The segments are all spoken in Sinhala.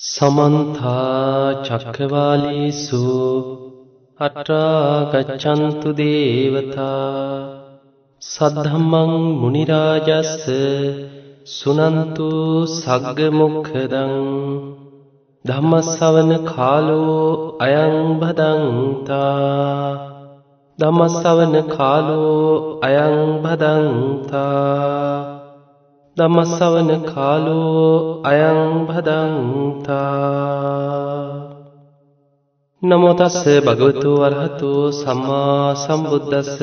සමන්තා චක්කවාලේසු අට්‍රාගච්චන්තු දේවතා. සද්ධම්මං මුනිරාජස්ස සුනන්තු සග්ගමුක්ඛදං ධම්මස්සවන කාලෝ අයං භදන්තා. ධම්මස්සවන කාලෝ අයං භදන්තා දමස්සවන කාලෝ අයං භදන්තා. නමෝතස්ස භගවතු වරහතු සම්මා සම්බුද්ධස්ස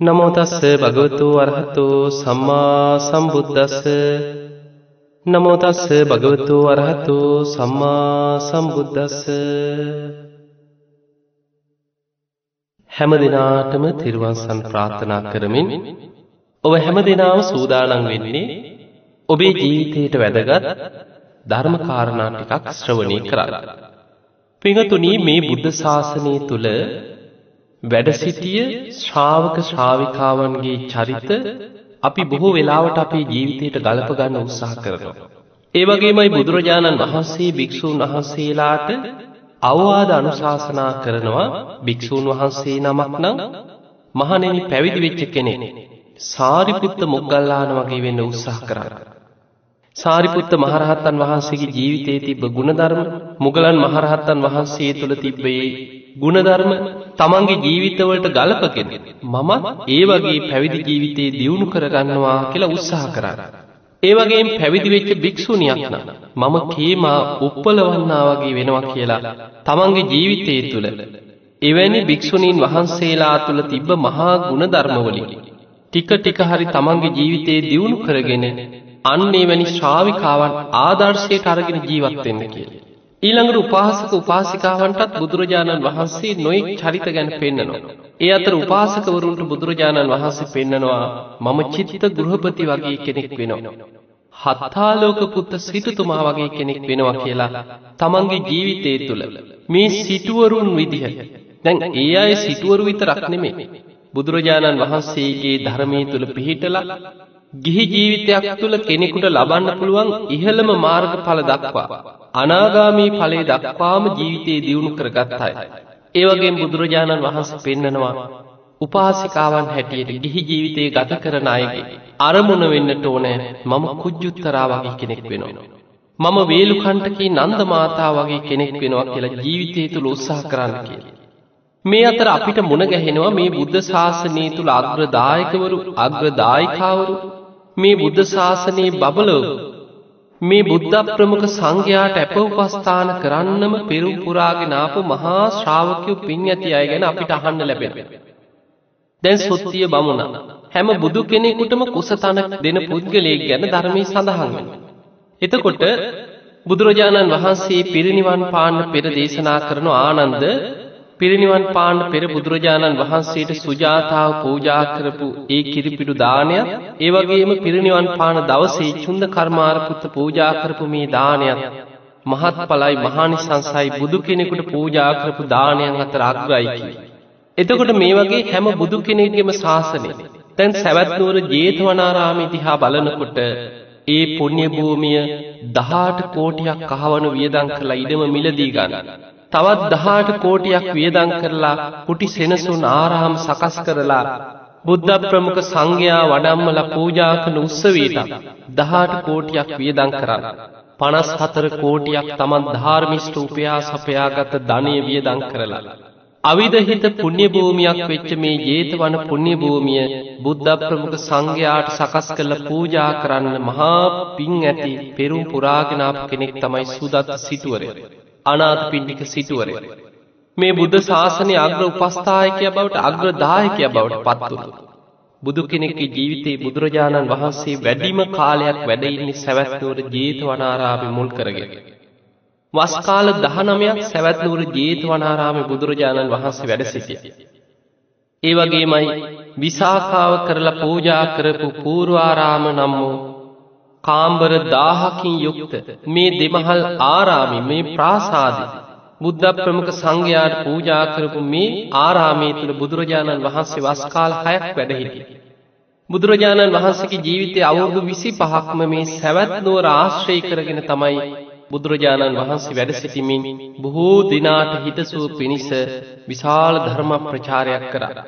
නමෝතස්ස භගවතු වරහතු සම්මා සම්බුද්ධස්ස නමෝතස්ස භගවතු වරහතු සම්මා සම්බුද්ධස්ස හැම දෙනාටම තිරුවන්සන් ප්‍රාර්ථනා කරමින් ඔබ හැම දෙනාම සූදානම් වෙන්නේ ඔබේ ජීවිතයට වැදගත් ධර්ම කාරණා ටිකක් ශ්‍රවණය කරන්න. පින්තුනි මේ බුද්ධ ශාසනය තුල වැඩ සිටිය ශ්‍රාවක ශ්‍රාවිකාවන්ගේ චරිත අපි බොහෝ වෙලාවට අපේ ජීවිතයට ගලප ගන්න උත්සාහ කරනවා. ඒ වගේමයි බුදුරජාණන් වහන්සේ භික්ෂූන් වහන්සේලාට අවවාද අනුශාසනා කරනවා භික්ෂූන් වහන්සේ නමක් නම් මහණෙනි පැවිදි වෙච්ච කෙනෙක් සාරිපුත්ත මොග්ගල්ලාන වගේ වෙන්න උත්සාහ කරන්න. සාරිපුත්ත මහරහත්තන් වහන්සේගේ ජීවිතයේ තිබ්බ ගුණධර්ම මුගලන් මහරහත්තන් වහන්සේ තුළ තිබ්බේ ගුණධර්ම තමන්ගේ ජීවිතවලට ගලපගෙන මම ඒ වගේ පැවිදි ජීවිතේ දියුණු කරගන්නවා කියලා උත්සාහ කරා. ඒ වගේම පැවිදි වෙච්ච භික්ෂුණියක් නම් මම කේමා උප්පලවන්නා වගේ වෙනවා කියලා තමන්ගේ ජීවිතය තුළ එවැනි භික්ෂුණීන් වහන්සේලා තුළ තිබ්බ මහා ගුණධර්මවලින් ටික ටික හරි තමන්ගේ ජීවිතයේ දියුණු කරගෙන අන්නේ වැනි ශ්‍රාවිකාවන් ආදර්ශයට අරගෙන ජීවත් වෙන්න කියලා. ඊළඟට උපාසක උපාසිකාවන්ටත් බුදුරජාණන් වහන්සේ නොයෙක් චරිත ගැන පෙන්නනවා. ඒ අතර උපාසකවරුන්ට බුදුරජාණන් වහන්සේ පෙන්නනවා මම චිත්ත ගෘහපති වගේ කෙනෙක් වෙනවා. හත්තාලෝක පුත්ත සිටුතුමා වගේ කෙනෙක් වෙනවා කියලා තමන්ගේ ජීවිතය තුළ මේ සිටුවරුන් විදිහ. දැන් ඒ අය සිටුවරු විතරක් නෙමෙයි. බුදුරජාණන් වහන්සේගේ ධර්මය තුළ පිහිටලා ගිහි ජීවිතයක් තුළ කෙනෙකුට ලබන්න පුළුවන් ඉහළම මාර්ග ඵල දක්වා. අනාගාමී ඵලය දක්වාම ජීවිතයේ දියුණු කරගත්තයි. ඒවගේ බුදුරජාණන් වහන්සේ පෙන්නනවා උපාසිකාවන් හැටියට ගිහි ජීවිතයේ ගත කරන අයගේ. අරමුණ වෙන්නට ඕනෑ මම කුජ්ජුත්තරා වගේ කෙනෙක් වෙනවා. මම වේලුකණ්ටකී නන්ද මාතා වගේ කෙනෙක් වෙනවා කියලා ජීවිතය තුළ උත්සාහ කරන්න කියලා. මේ අතර අපිට මුණ ගැහෙනවා මේ බුද්ධ ශාසනය තුළ අග්‍රදායකවරු අග්‍රදායිකාවරු මේ බුද්ධ ශාසනයේ බබලව මේ බුද්ධ ප්‍රමුඛ සංඝයාට ඇප උපස්ථාන කරන්නම පෙරුම් පුරාගෙන ආපු මහා ශ්‍රාවකයෝ පින් ඇති අය ගැන අපිට අහන්න ලැබෙනවා. දැන් සොත්තිය බමුණා හැම බුදු කෙනෙකුටම කුසතනක් දෙන පුද්ගලයෙක් ගැන ධර්මයේ සඳහන් වෙනවා. එතකොට බුදුරජාණන් වහන්සේ පිරිනිවන් පාන්න පෙර දේශනා කරන ආනන්ද පිරිනිවන් පාන්න පෙර බුදුරජාණන් වහන්සේට සුජාතාව පූජා කරපු ඒ කිරිපිඩු දානයත් ඒ වගේම පිරිනිවන් පාන දවසේ චුන්ද කර්මාරපුත්ත පූජා කරපු මේ දානයත් මහත් පලයි මහානිසංසයි බුදු කෙනෙකුට පූජා කරපු දානයන් අතර අග්‍රයි කිව්වේ. එතකොට මේ වගේ හැම බුදු කෙනෙක්ගේම ශාසනය තැන් සැවැත්නුවර ජේතවනාරාමි දිහා බලනකොට ඒ පුුණ්‍ය භූමිය දහාට කෝටියක් කහවනු වියදං කරලා ඉඩම මිලදී ගන්න. තවත් දහාට කෝටියක් වියදං කරලා කුටි සෙනසුන් ආරාම් සකස් කරලා බුද්ධ ප්‍රමුඛ සංඝයා වඩම්මල පූජා කරන උත්සවයට දහාට කෝටියක් වියදං කරන්න. පනස් හතර කෝටියක් තමන් ධාර්මිෂ්ට උපයා සපයාගත ධනය වියදං කරලා. අවිධහිත පුුණ්‍ය භූමියක් වෙච්ච මේ ජේතවන පුුණ්‍ය භූමිය බුද්ධ ප්‍රමුඛ සංඝයාට සකස් කළ පූජා කරන්න මහා පින් ඇති පෙරුම් පුරාගෙනාප කෙනෙක් තමයි සුදත් සිටුවරය. අනාථ පිණ්ඩික සිටුවරය. මේ බුද්ධ ශාසනය අග්‍ර උපස්ථායකය බවට අග්‍රදායකය බවට පත්තුරු. බුදු කෙනෙක්ගේ ජීවිතයේ බුදුරජාණන් වහන්සේ වැඩිම කාලයක් වැඩඉන්නේ සැවැත්නුවර ජේත වනාරාමි මුල් කරගෙන. වස්කාල දහනමයක් සැවැත්නුවර ජේත වනාරාමි බුදුරජාණන් වහන්සේ වැඩ සිටිය. ඒ වගේමයි විසාකාව කරලා පූජා කරපු පූර්වාරාම නම් වූ කාම්බර දාහකින් යුක්ත මේ දෙමහල් ආරාමි මේ ප්‍රාසාදි බුද්ධ ප්‍රමුඛ සංඝයාට පූජා කරපු මේ ආරාමයේ තුල බුදුරජාණන් වහන්සේ වස්කාල 6ක් වැඩ හිටියේ. බුදුරජාණන් වහන්සේගේ ජීවිතයේ අවුරුදු 25ක්ම මේ සවැත් නුවර ආශ්‍රය කරගෙන තමයි බුදුරජාණන් වහන්සේ වැඩ සිටිමින් බොහෝ දිනාට හිතසුව පිණිස විශාල ධර්ම ප්‍රචාරයක් කරා.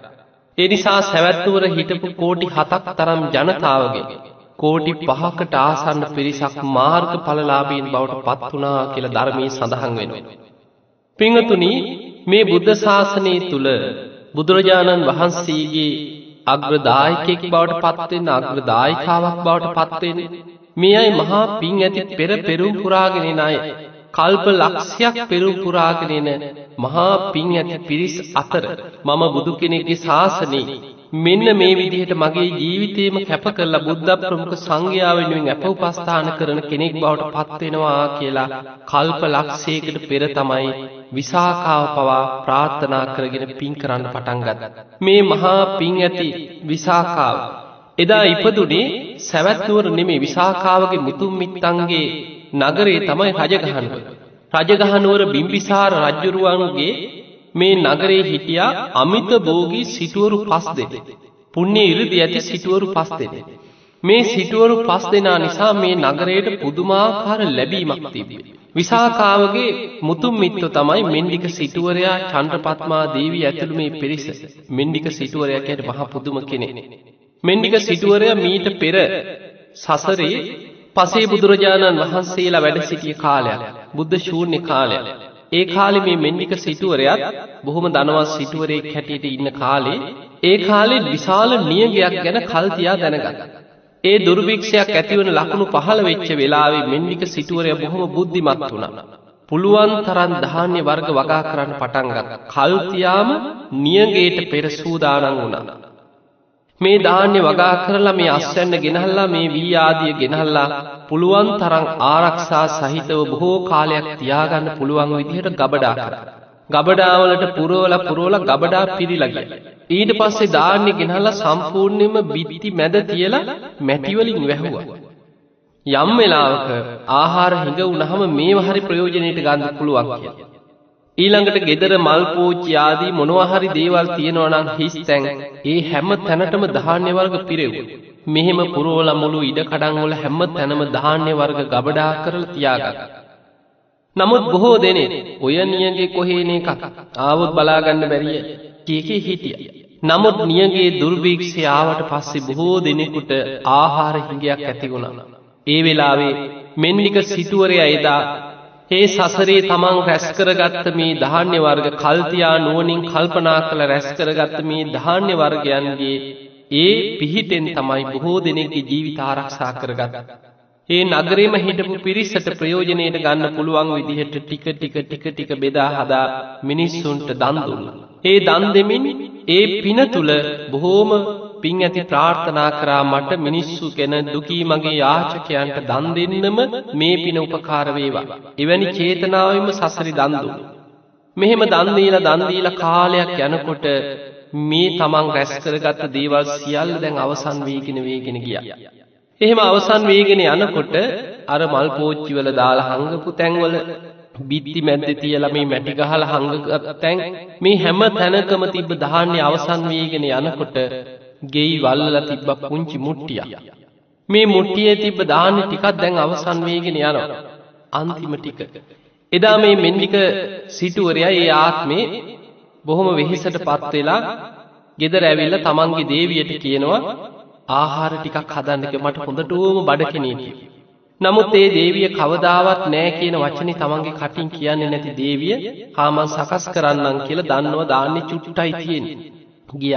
ඒ නිසා සැවැත්නුවර හිටපු කෝටි හතක් තරම් ජනතාවගේ කෝටි පහකට ආසන්න පිරිසක් මාර්ග පලලාබීන් බවට පත් වනා කියල ධර්මී සඳහන් වෙනවා. පිංහතුනි මේ බුද්ධ ශාසනය තුළ බුදුරජාණන් වහන්සේගේ අග්‍රදායකෙක් බවට පත්වෙන් අග්‍රදායිකාවක් බවට පත්වෙන මේ අයි මහා පින් ඇති පෙර පෙරුම් පුරාගෙනෙන අය කල්ප ලක්ෂයක් පෙරුම් පුරාගෙනෙන මහා පින් ඇති පිරිස් අතර මම බුදු කෙනෙක්ගේ ශාසනී මෙන්න මේ විදිහට මගේ ජීවිතේම කැප කරලා බුද්ධ ප්‍රමුඛ සංඝයා වෙනුවෙන් අප උපස්ථාන කරන කෙනෙක් බවට පත්වෙනවා කියලා කල්ප ලක්ෂයකට පෙර තමයි විසාකාව පවා ප්‍රාර්ථනා කරගෙන පින් කරන්න පටන්ගත්. මේ මහා පින් ඇති විසාකාව. එදා ඉපදුනේ සැවැත්නුවර නෙමේ විසාකාවගේ මුතුම් මිත්තන්ගේ නගරේ තමයි රජගහන්ව. රජගහනුවර බිම්බිසාර රජ්ජුරුවන්ගේ මේ නගරේ හිටියා අමිත බෝගී සිටුවරු පස් දෙෙන. පුුණ්‍ය ඉරදි ඇති සිටුවරු පස් දෙෙන. මේ සිටුවරු පස් දෙනා නිසා මේ නගරයට පුදුමාකාර ලැබීමක් තිබේ. විසාකාවගේ මුතුම් මිත්තු තමයි මෙන්ඩික සිටුවරයා චන්ද්‍රපත්මා දේවී ඇතුළු මේ පිරිස මෙන්ඩික සිටුවරයකයට මහ පුදුම කෙනෙ. මෙන්ඩික සිටුවරය මීට පෙර සසරේ පසේ බුදුරජාණන් වහන්සේලා වැඩ සිටිය කාලයක් බුද්ධ ශූර්ණි කාලයක්. ඒ කාලෙ මේ මෙන්ඩික සිටුවරයත් බොහොම දනවත් සිටුවරයෙක් හැටියට ඉන්න කාලේ ඒ කාලෙ විශාල නියගයක් ගැන කල්තියා දැනගන්න. ඒ දුර්භික්ෂයක් ඇතිවන ලකුණු පහළ වෙච්ච වෙලාවේ මෙන්ඩික සිටුවරය බොහොම බුද්ධිමත් වුණ. පුළුවන් තරන් ධාන්‍ය වර්ග වගා කරන්න පටන්ගත්. කල්තියාම නියගේට පෙර සූදානන් වුණා. මේ ධාන්‍ය වගා කරලා මේ අස්වැන්න ගෙනහල්ලා මේ වී ආදිය ගෙනහල්ලා පුළුවන් තරං ආරක්ෂා සහිතව බොහෝ කාලයක් තියාගන්න පුළුවන් විදිහට ගබඩා කර. ගබඩාවලට පුරෝල පුරෝල ගබඩා පිරිලගිය. ඊට පස්සේ ධාන්‍ය ගෙනහල්ල සම්පූර්ණයම බිදිති මැද තියලා මැටිවලින් වැැහුවා. යම් වෙලාවක ආහාර හිඟ උනහම මේ හරි ප්‍රයෝජනයට ගන්න පුළුවන් කිය. ඊළඟට ගෙදර මල් පෝච්චයාදී මොනවහරි දේවල් තියෙනවනම් හිස් තැන් ඒ හැම තැනටම ධාන්‍ය වර්ග පිරෙව්. මෙහෙම පුරෝල මුළු ඉඩ කඩංවල හැම තැනම ධාන්‍ය වර්ග ගබඩා කරල තියාගත්. නමුත් බොහෝ දෙනේ ඔය නියගේ කොහේන එකක් ආවුත් බලාගන්න බැරිය කියකේ හිටිය. නමුත් නියගේ දුර්භීක්ෂය ආවට පස්සේ බොහෝ දෙනෙකුට ආහාර හිඟයක් ඇතිගුණන. ඒ වෙලාවේ මෙන්නික සිටුවරය එදා ඒ සසරේ තමන් රැස්කරගත්ත මේ ධාන්‍ය වර්ග කල්තියා නුවනින් කල්පනා කළ රැස්කරගත්ත මේ ධාන්‍ය වර්ගයන්ගේ ඒ පිහිටෙන් තමයි බොහෝ දෙනෙක්ගේ ජීවිත ආරක්ෂා කරගත්. ඒ නගරේම හිටපු පිරිස්සට ප්‍රයෝජනයට ගන්න පුළුවන් විදිහට ටික ටික ටික ටික බෙදා හදා මිනිස්සුන්ට දන්දුන්න. ඒ දන් දෙමින් ඒ පින තුළ බොහෝම පින් ඇති ප්‍රාර්ථනා කරා මට මිනිස්සු ගැන දුකී මගේ යාචකයන්ට දන් දෙන්නම මේ පින උපකාරවේවා. එවැනි චේතනාවම සසරි දන්දු. මෙහෙම දන්දීල දන්දීල කාලයක් යනකොට මේ තමන් රැස්කරගත්ත දේවල් සියල් දැන් අවසන් වීගෙන වේගෙන ගිය. එහෙම අවසන් වේගෙන යනකොට අර මල් පෝච්චිවල දාලා හංගපු තැන්වල බිත්ති මැද්ද තියලා මේ මැටි ගහලා හංගගත් තැන් මේ හැම තැනකම තිබ්බ ධාන්‍ය අවසන් වේගෙන යනකොට ගෙයි වල්ලල තිබ්බ පුංචි මුට්ටිය. මේ මුට්ටියේ තිබ්බ දාන්න ටිකක් දැන් අවසන් වේගෙන යනවා. අන්තිම ටික. එදා මේ මෙන්ඩික සිටුවරයා ඒ ආත්මේ බොහොම වෙහිසට පත්වෙලා ගෙදර ඇවිල්ල තමන්ගේ දේවියට කියනවා ආහාර ටිකක් හදන්නක මට හොඳටුවම බඩ කෙනෙකි. නමුත් ඒ දේවිය කවදාවත් නෑ කියන වචන තමන්ගේ කටින් කියන්නේ නැති දේවිය හාමන් සකස් කරන්නම් කියල දන්නව දාන්න චුට්ටයි තියෙන් ගිය.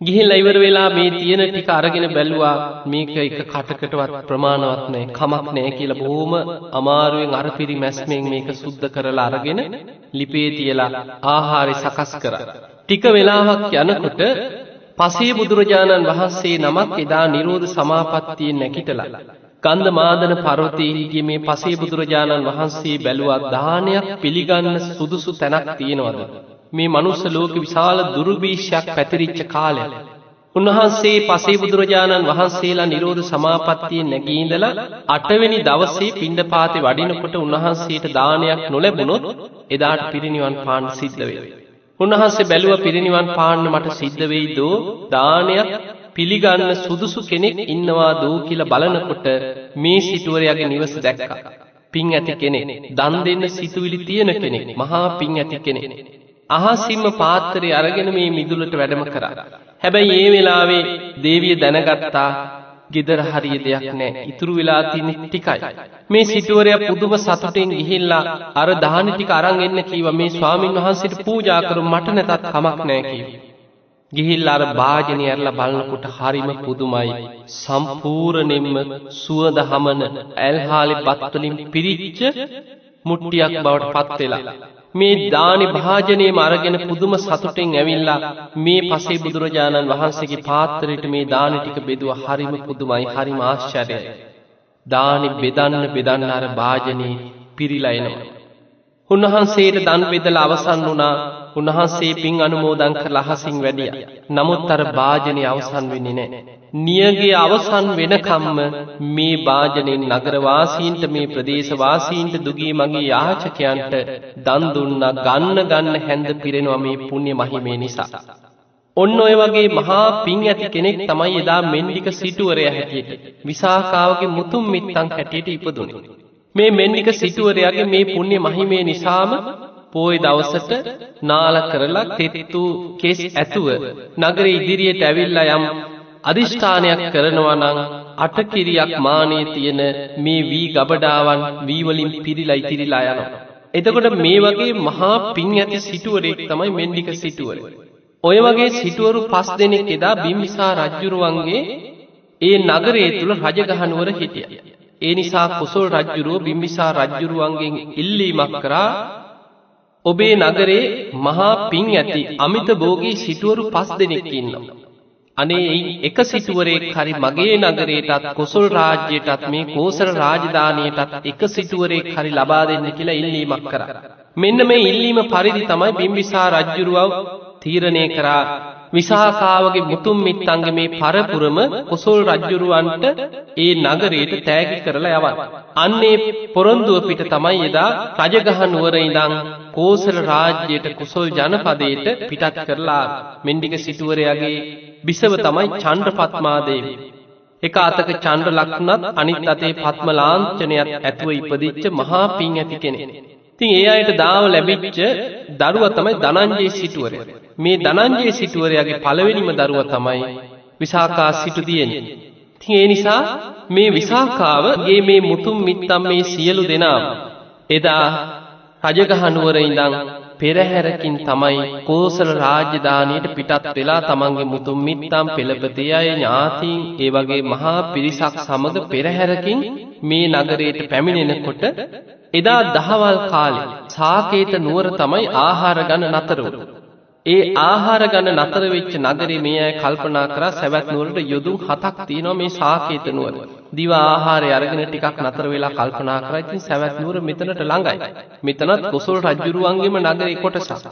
ගිහිල්ල ඉවර වෙලා මේ තියෙන ටික අරගෙන බැලුවා මේක එක කටකටවත් ප්‍රමාණවත් නෑ කමක් නෑ කියල බොහෝම අමාරුවෙන් අරපිරි මැස්මෙන් මේක සුද්ධ කරලා අරගෙන ලිපේ තියලා ආහාරි සකස් කර. ටික වෙලාවක් යනකොට පසේ බුදුරජාණන් වහන්සේ නමක් එදා නිරෝධ සමාපත්තියෙන් නැකිටලා. ගන්ධ මාදන පරවතයහිගේ මේ පසේ බුදුරජාණන් වහන්සේ බැලුවත් දානයක් පිළිගන්න සුදුසු තැනක් තියෙනවද. මේ මනුස්ස ලෝක විශාල දුර්භීෂයක් පැතිරිච්ච කාලය. උන්වහන්සේ පසේ බුදුරජාණන් වහන්සේලා නිරෝධ සමාපත්තියෙන් නැගීඳල අටවෙනි දවසේ පිණ්ඩ පාති වඩිනකොට උන්වහන්සේට දානයක් නොලැබුණොත් එදාට පිරිනිවන් පාන් සිද්ධවේ. උන්වහන්සේ බැලුව පිරිනිවන් පාන්න මට සිද්ධවෙයි දෝ දානයක් පිළිගන්න සුදුසු කෙනෙක් ඉන්නවා දෝ කියල බලනකොට මේ සිටුවරයාගේ නිවස දැක්ක. පින් ඇති කෙනෙක්. දන් දෙන්න සිතුවිලි තියෙන කෙනෙක්. මහා පින් ඇති කෙනෙක්. අහසින්ම පාත්‍රය අරගෙන මේ මිදුලට වැඩම කරා. හැබැයි ඒ වෙලාවේ දේවිය දැනගත්තා ගෙදර හරිය දෙයක් නෑ ඉතුරු වෙලා තියනෙ ටිකයි. මේ සිටුවරය පුදුම සතුටෙන් ගිහිල්ලා අර දානි ටික අරං එන්න කීව මේ ස්වාමීන් වහන්සේට පූජාකරු මට නැතත් කමක් නෑ කීව. ගිහිල් අර භාජනය ඇරලා බලනකොට හරිම පුදුමයි සම්පූර්ණයෙන්ම සුවඳ හමන ඇල්හාලි බත්වලින් පිරිච්ච මුට්ටියක් බවට පත්වෙලා. මේ දානි භාජනයම අරගෙන පුදුම සතුටෙන් ඇවිල්ලා මේ පසේ බුදුරජාණන් වහන්සේගේ පාත්තරයට මේ දානිටික බෙදුව හරිම පුදුමයි හරිම ආශ්චර්යයි. දානි බෙදන්න බෙදන්න අර භාජනයේ පිරිලයිනවා. උන්වහන්සේට දන් බෙදල අවසන් වුණා උන්වහන්සේ පින් අනුමෝදන් කර ලහසින් වැඩිය. නමුත් අර භාජනය අවසන් වෙන්නේ නෑ. නියගේ අවසන් වෙනකම්ම මේ භාජනයෙන් නගරවාසීන්ට මේ ප්‍රදේශවාසීන්ට දුගී මගේ යාචකයන්ට දන්දුන්න ගන්න ගන්න හැන්ද පිරෙනවා මේ පුුණ්‍ය මහිමේ නිසා. ඔන්න ඔය වගේ මහා පින් ඇති කෙනෙක් තමයි එදා මෙන්ඩික සිටුවරය හැටියට විසාකාවගේ මුතුම් මිත්තං හැටියට ඉපදුනේ. මේ මෙන්නික සිටුවරයාගේ මේ පුුණ්‍ය මහිමේ නිසාම පෝය දවසට නාල කරලා තෙත්තු කෙස් ඇතුව නගර ඉදිරියට ඇවිල්ලා යම් අධිෂ්ඨානයක් කරනවනං අටකිරියක් මානයේ තියෙන මේ වී ගබඩාවන් වීවලින් පිරිලා ඉතිරිලා යනවා. එතකොට මේ වගේ මහා පින් ඇති සිටුවරෙක් තමයි මෙන්ඩික සිටුවර. ඔය වගේ සිටුවරු පස් දෙනෙක් එදා බිම්මිසා රජ්ජුරුවන්ගේ ඒ නගරේ තුළ රජගහනුවර හිටිය. ඒ නිසා කුසල් රජ්ජුරුව බිම්බිසා රජ්ජුරුවන්ගෙන් ඉල්ලීමක් කරා ඔබේ නගරේ මහා පින් ඇති අමිත බෝගී සිටුවරු පස් දෙනෙක් ඉන්නවා. අනේ එක සිටුවරෙක් හරි මගේ නගරේටත් කොසල් රාජ්‍යයටත් මේ කෝසර රාජධානයටත් එක සිටුවරෙක් හරි ලබා දෙන්න කියලා ඉල්ලීමක් කර. මෙන්න මේ ඉල්ලීම පරිදි තමයි බිම්බිසා රජ්ජුරුවව තීරණය කරා විසාකාවගේ මුතුම් මිත්තන්ගේ මේ පරපුරම කොසොල් රජ්ජුරුවන්ට ඒ නගරයට තෑගි කරලා යවත්. අන්නේ පොරොන්දුව පිට තමයි එදා රජගහනුවර ඉඳං කෝසල රාජ්‍යයට කුසොල් ජනපදයට පිටත් කරලා මෙන්ඩික සිටුවරයාගේ බිසව තමයි චන්ඩ පත්මාදේවී. එක අතක චන්ඩ ලක්නත් අනිත් අතේ පත්ම ලාංචනයක් ඇතුව ඉපදිච්ච මහා පින් ඇති කෙනෙ. තින් ඒ අයට දාව ලැබිච්ච දරුව තමයි දනංජයේ සිටුවරය. මේ දනංජයේ සිටුවරයාගේ පළවෙනිම දරුව තමයි විසාකා සිටු තියෙන. තින් ඒ නිසා මේ විසාකාවගේ මේ මුතුම් මිත්තම් මේ සියලු දෙනාව. එදා රජගහනුවර ඉඳං පෙරහැරකින් තමයි කෝසල රාජධානයට පිටත් වෙලා තමන්ගේ මුතුම් මිත්තම් පෙළපති අය ඥාතීන් ඒ වගේ මහා පිරිසක් සමග පෙරහැරකින් මේ නගරයට පැමිණෙනකොට එදා දහවල් කාලෙ සාකේත නුවර තමයි ආහාර ගණ නතරවු. ඒ ආහාර ගණ නතර වෙච්ච නගරේ මේ අය කල්පනා කරා සැවැත් නුවරට යොදුන් හතක් තියෙනවා මේ සාකේත නුවර. දිව ආහාරය අරගෙන ටිකක් නතර වෙලා කල්පනා කරා ඉතින් සැවැත් නුවර මෙතනට ළඟයි. මෙතනත් කොසල් රජුරුවන්ගේම නගරේ කොටසක්.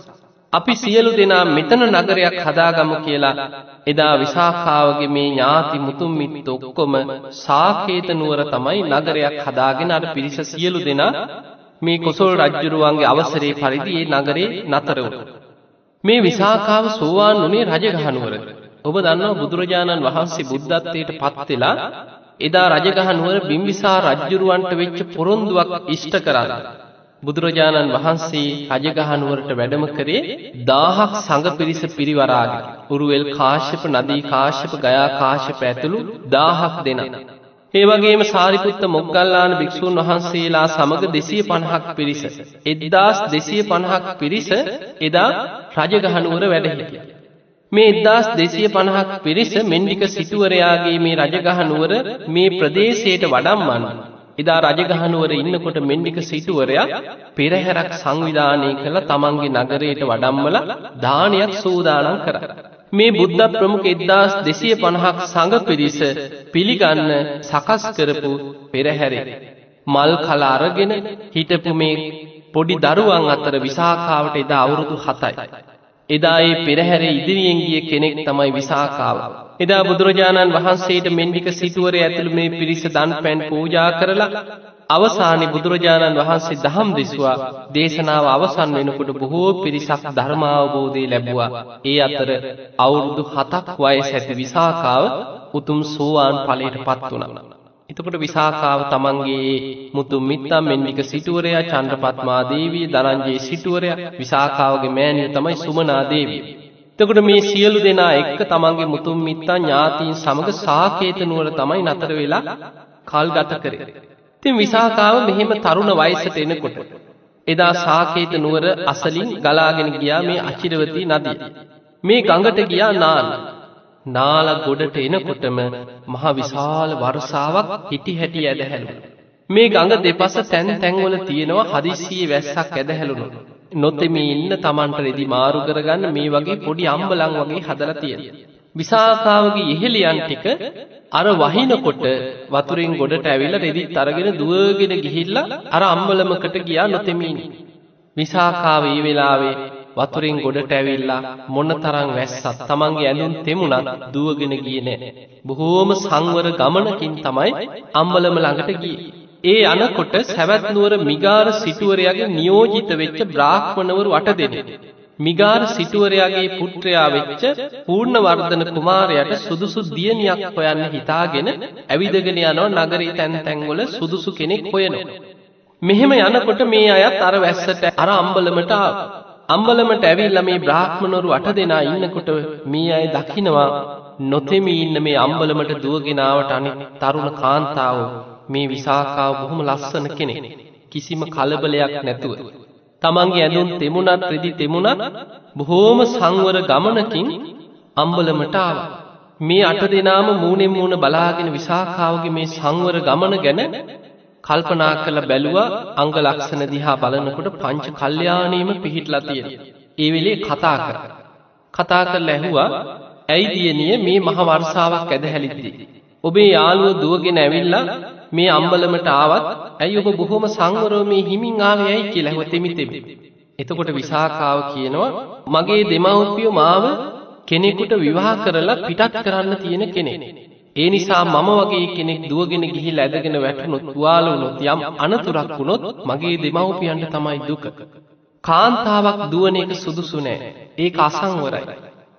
අපි සියලු දෙනා මෙතන නගරයක් හදාගමු කියලා එදා විසාකාවගේ මේ ඥාති මුතුම් මිත්ත ඔක්කොම සාකේත නුවර තමයි නගරයක් හදාගෙන අර පිරිස සියලු දෙනා මේ කොසල් රජ්ජුරුවන්ගේ අවසරේ පරිදි ඒ නගරේ නතර වුණා. මේ විසාකාව සෝවාන් වුණේ රජගහනුවර. ඔබ දන්නවා බුදුරජාණන් වහන්සේ බුද්ධත්වයට පත් වෙලා එදා රජගහනුවර බිම්බිසාර රජ්ජුරුවන්ට වෙච්ච පොරොන්දුවක් ඉෂ්ට කරලා බුදුරජාණන් වහන්සේ රජගහනුවරට වැඩම කරේ දාහක් සඟ පිරිස පිරිවරාගෙන උරුවෙල් කාශ්‍යප නදී කාශ්‍යප ගයා කාශ්‍යප ඇතුළු දාහක් දෙන. ඒ වගේම සාරිපුත්ත මොග්ගල්ලාන භික්‍ෂූන් වහන්සේලා සමඟ දෙසිය පණහක් පිරිස. එද්දාස් දෙසිය පණහක් පිරිස එදා රජගහනුවර වැඩහිටිය. මේ එදදාස් දෙසිය පණහක් පිරිස මෙන්ඩික සිටුවරයාගේ මේ රජගහනුවර මේ ප්‍රදේශයට වඩම්මන්න. එදා රජගහනුවර ඉන්නකොට මෙන්ඩික සිටුවරයා පෙරහැරක් සංවිධානය කළ තමන්ගේ නගරයට වඩම්මල දානයක් සූදානන් කර. මේ බුද්ධ ප්‍රමුඛ එද්දාස් දෙසිය පණහක් සඟ පිරිස පිළිගන්න සකස් කරපු පෙරහැරේ. මල් කල අරගෙන හිටපු මේ පොඩි දරුවන් අතර විසාකාවට එදා අවුරුදු හතයි. එදා ඒ පෙරහැර ඉදිරියෙන් ගිය කෙනෙක් තමයි විසාකාව. එදා බුදුරජාණන් වහන්සේට මෙන්ඩික සිටුවර ඇතුළ මේ පිරිස දන් පැන් පූජා කරලා අවසානි බුදුරජාණන් වහන්සේ දහම් දෙස්වා දේශනාව අවසන් වෙනකොට බොහෝ පිරිසක් ධර්මාවබෝධය ලැබවා ඒ අතර අවුරුදු හතක් වය සැති විසාකාව උතුම් සෝවාන් පලයට පත් වුණ. එතකොට විසාකාව තමන්ගේ මුතුන් මිත්තම් මෙන්නික සිටුවරයා චන්ද්‍රපත්මා දේවිය ධනංජේ සිටුවරයා විසාකාවගේ මෑණිය තමයි සුමනා දේවිය. එතකොට මේ සියලු දෙනා එක්ක තමන්ගේ මුතුන් මිත්තන් ඥාතීන් සමග සාකේත නුවර තමයි නතර වෙලා කල් ගත කරේ. ඉතින් විසාකාව මෙහෙම තරුණ වයසට එනකොට එදා සාකේත නුවර අසලින් ගලාගෙන ගියා මේ අචිරවතී නදිය. මේ ගඟට ගියා නාල. නාල ගොඩට එනකොටම මහ විශාල වර්ෂාවක් හිටි හැටි ඇදහැළුණු. මේ ගඟ දෙපස තැන් තැන්වල තියෙනවා හදිස්සියේ වැස්සක් ඇදහැළුණු. නොතෙමි ඉන්න තමන්ට රෙදි මාරු කරගන්න මේ වගේ පොඩි අම්බලං වගේ හදලා තියෙන. විසාකාවගේ ඉහෙලියන් ටික අර වහිනකොට වතුරෙන් ගොඩට ඇවිල්ලා රෙදිත් අරගෙන දුවගෙන ගිහිල්ලා අර අම්බලමකට ගියා නොතෙමි විසාකාව ඒ වෙලාවේ වතුරෙන් ගොඩට ඇවිල්ලා මොන තරම් වැස්සත් තමන්ගේ ඇඳුම් තෙමුණත් දුවගෙන ගියේ නෑ. බොහෝම සංවර ගමනකින් තමයි අම්බලම ළඟට ගියේ. ඒ අනකොට සැවැත් නුවර මිගාර සිටුවරයාගේ නියෝජිත වෙච්ච බ්‍රාහ්මණවරු අට දෙනෙක්. මිගාර සිටුවරයාගේ පුත්‍රයා වෙච්ච පූර්ණවර්ධන කුමාරයාට සුදුසු දියණියක් හොයන්න හිතාගෙන ඇවිදගෙන යනවා නගරේ තැන් තැන්වල සුදුසු කෙනෙක් හොයනවා. මෙහෙම යනකොට මේ අයත් අර වැස්සට අර අම්බලමට අම්බලමට ඇවිල්ලා මේ බ්‍රාහ්මණවරු අට දෙනා ඉන්නකොට මේ අය දකිනවා නොතෙමි ඉන්න මේ අම්බලමට දුවගෙන ආවට අනිත් තරුණ කාන්තාවෝ මේ විසාකාව බොහොම ලස්සන කෙනෙක්. කිසිම කලබලයක් නැතුව. තමන්ගේ ඇඳුම් තෙමුණත් රෙදි තෙමුණත් බොහෝම සංවර ගමනකින් අම්බලමට ආවා. මේ අට දෙනාම මූණෙන් මූණ බලාගෙන විසාකාවගේ මේ සංවර ගමන ගැන කල්පනා කළ බැලුවා අංග ලක්ෂණ දිහා බලනකොට පංච කල්යාණීම පිහිටලා තියෙන. ඒ වෙලේ කතා කර. කතා කරලා ඇහුවා ඇයි දියණිය මේ මහ වර්ෂාවක් ඇදහැලිද්දී. ඔබේ යාළුව දුවගෙන ඇවිල්ලා මේ අම්බලමට ආවත් ඇයි ඔබ බොහොම සංවරව මේ හිමින් ආවේ ඇයි කියලා ඇහුව තෙමි තෙමි. එතකොට විසාකාව කියනවා මගේ දෙමව්පියෝ මාව කෙනෙකුට විවාහ කරලා පිටත් කරන්න තියෙන කෙනෙක්. ඒ නිසා මම වගේ කෙනෙක් දුවගෙන ගිහිල්ලා ඇදගෙන වැටුණොත් තුවාල වුණොත් යම් අනතුරක් වුණොත් මගේ දෙමව්පියන්ට තමයි දුක. කාන්තාවක් දුවන එක සුදුසු නෑ. ඒක අසංවරයි.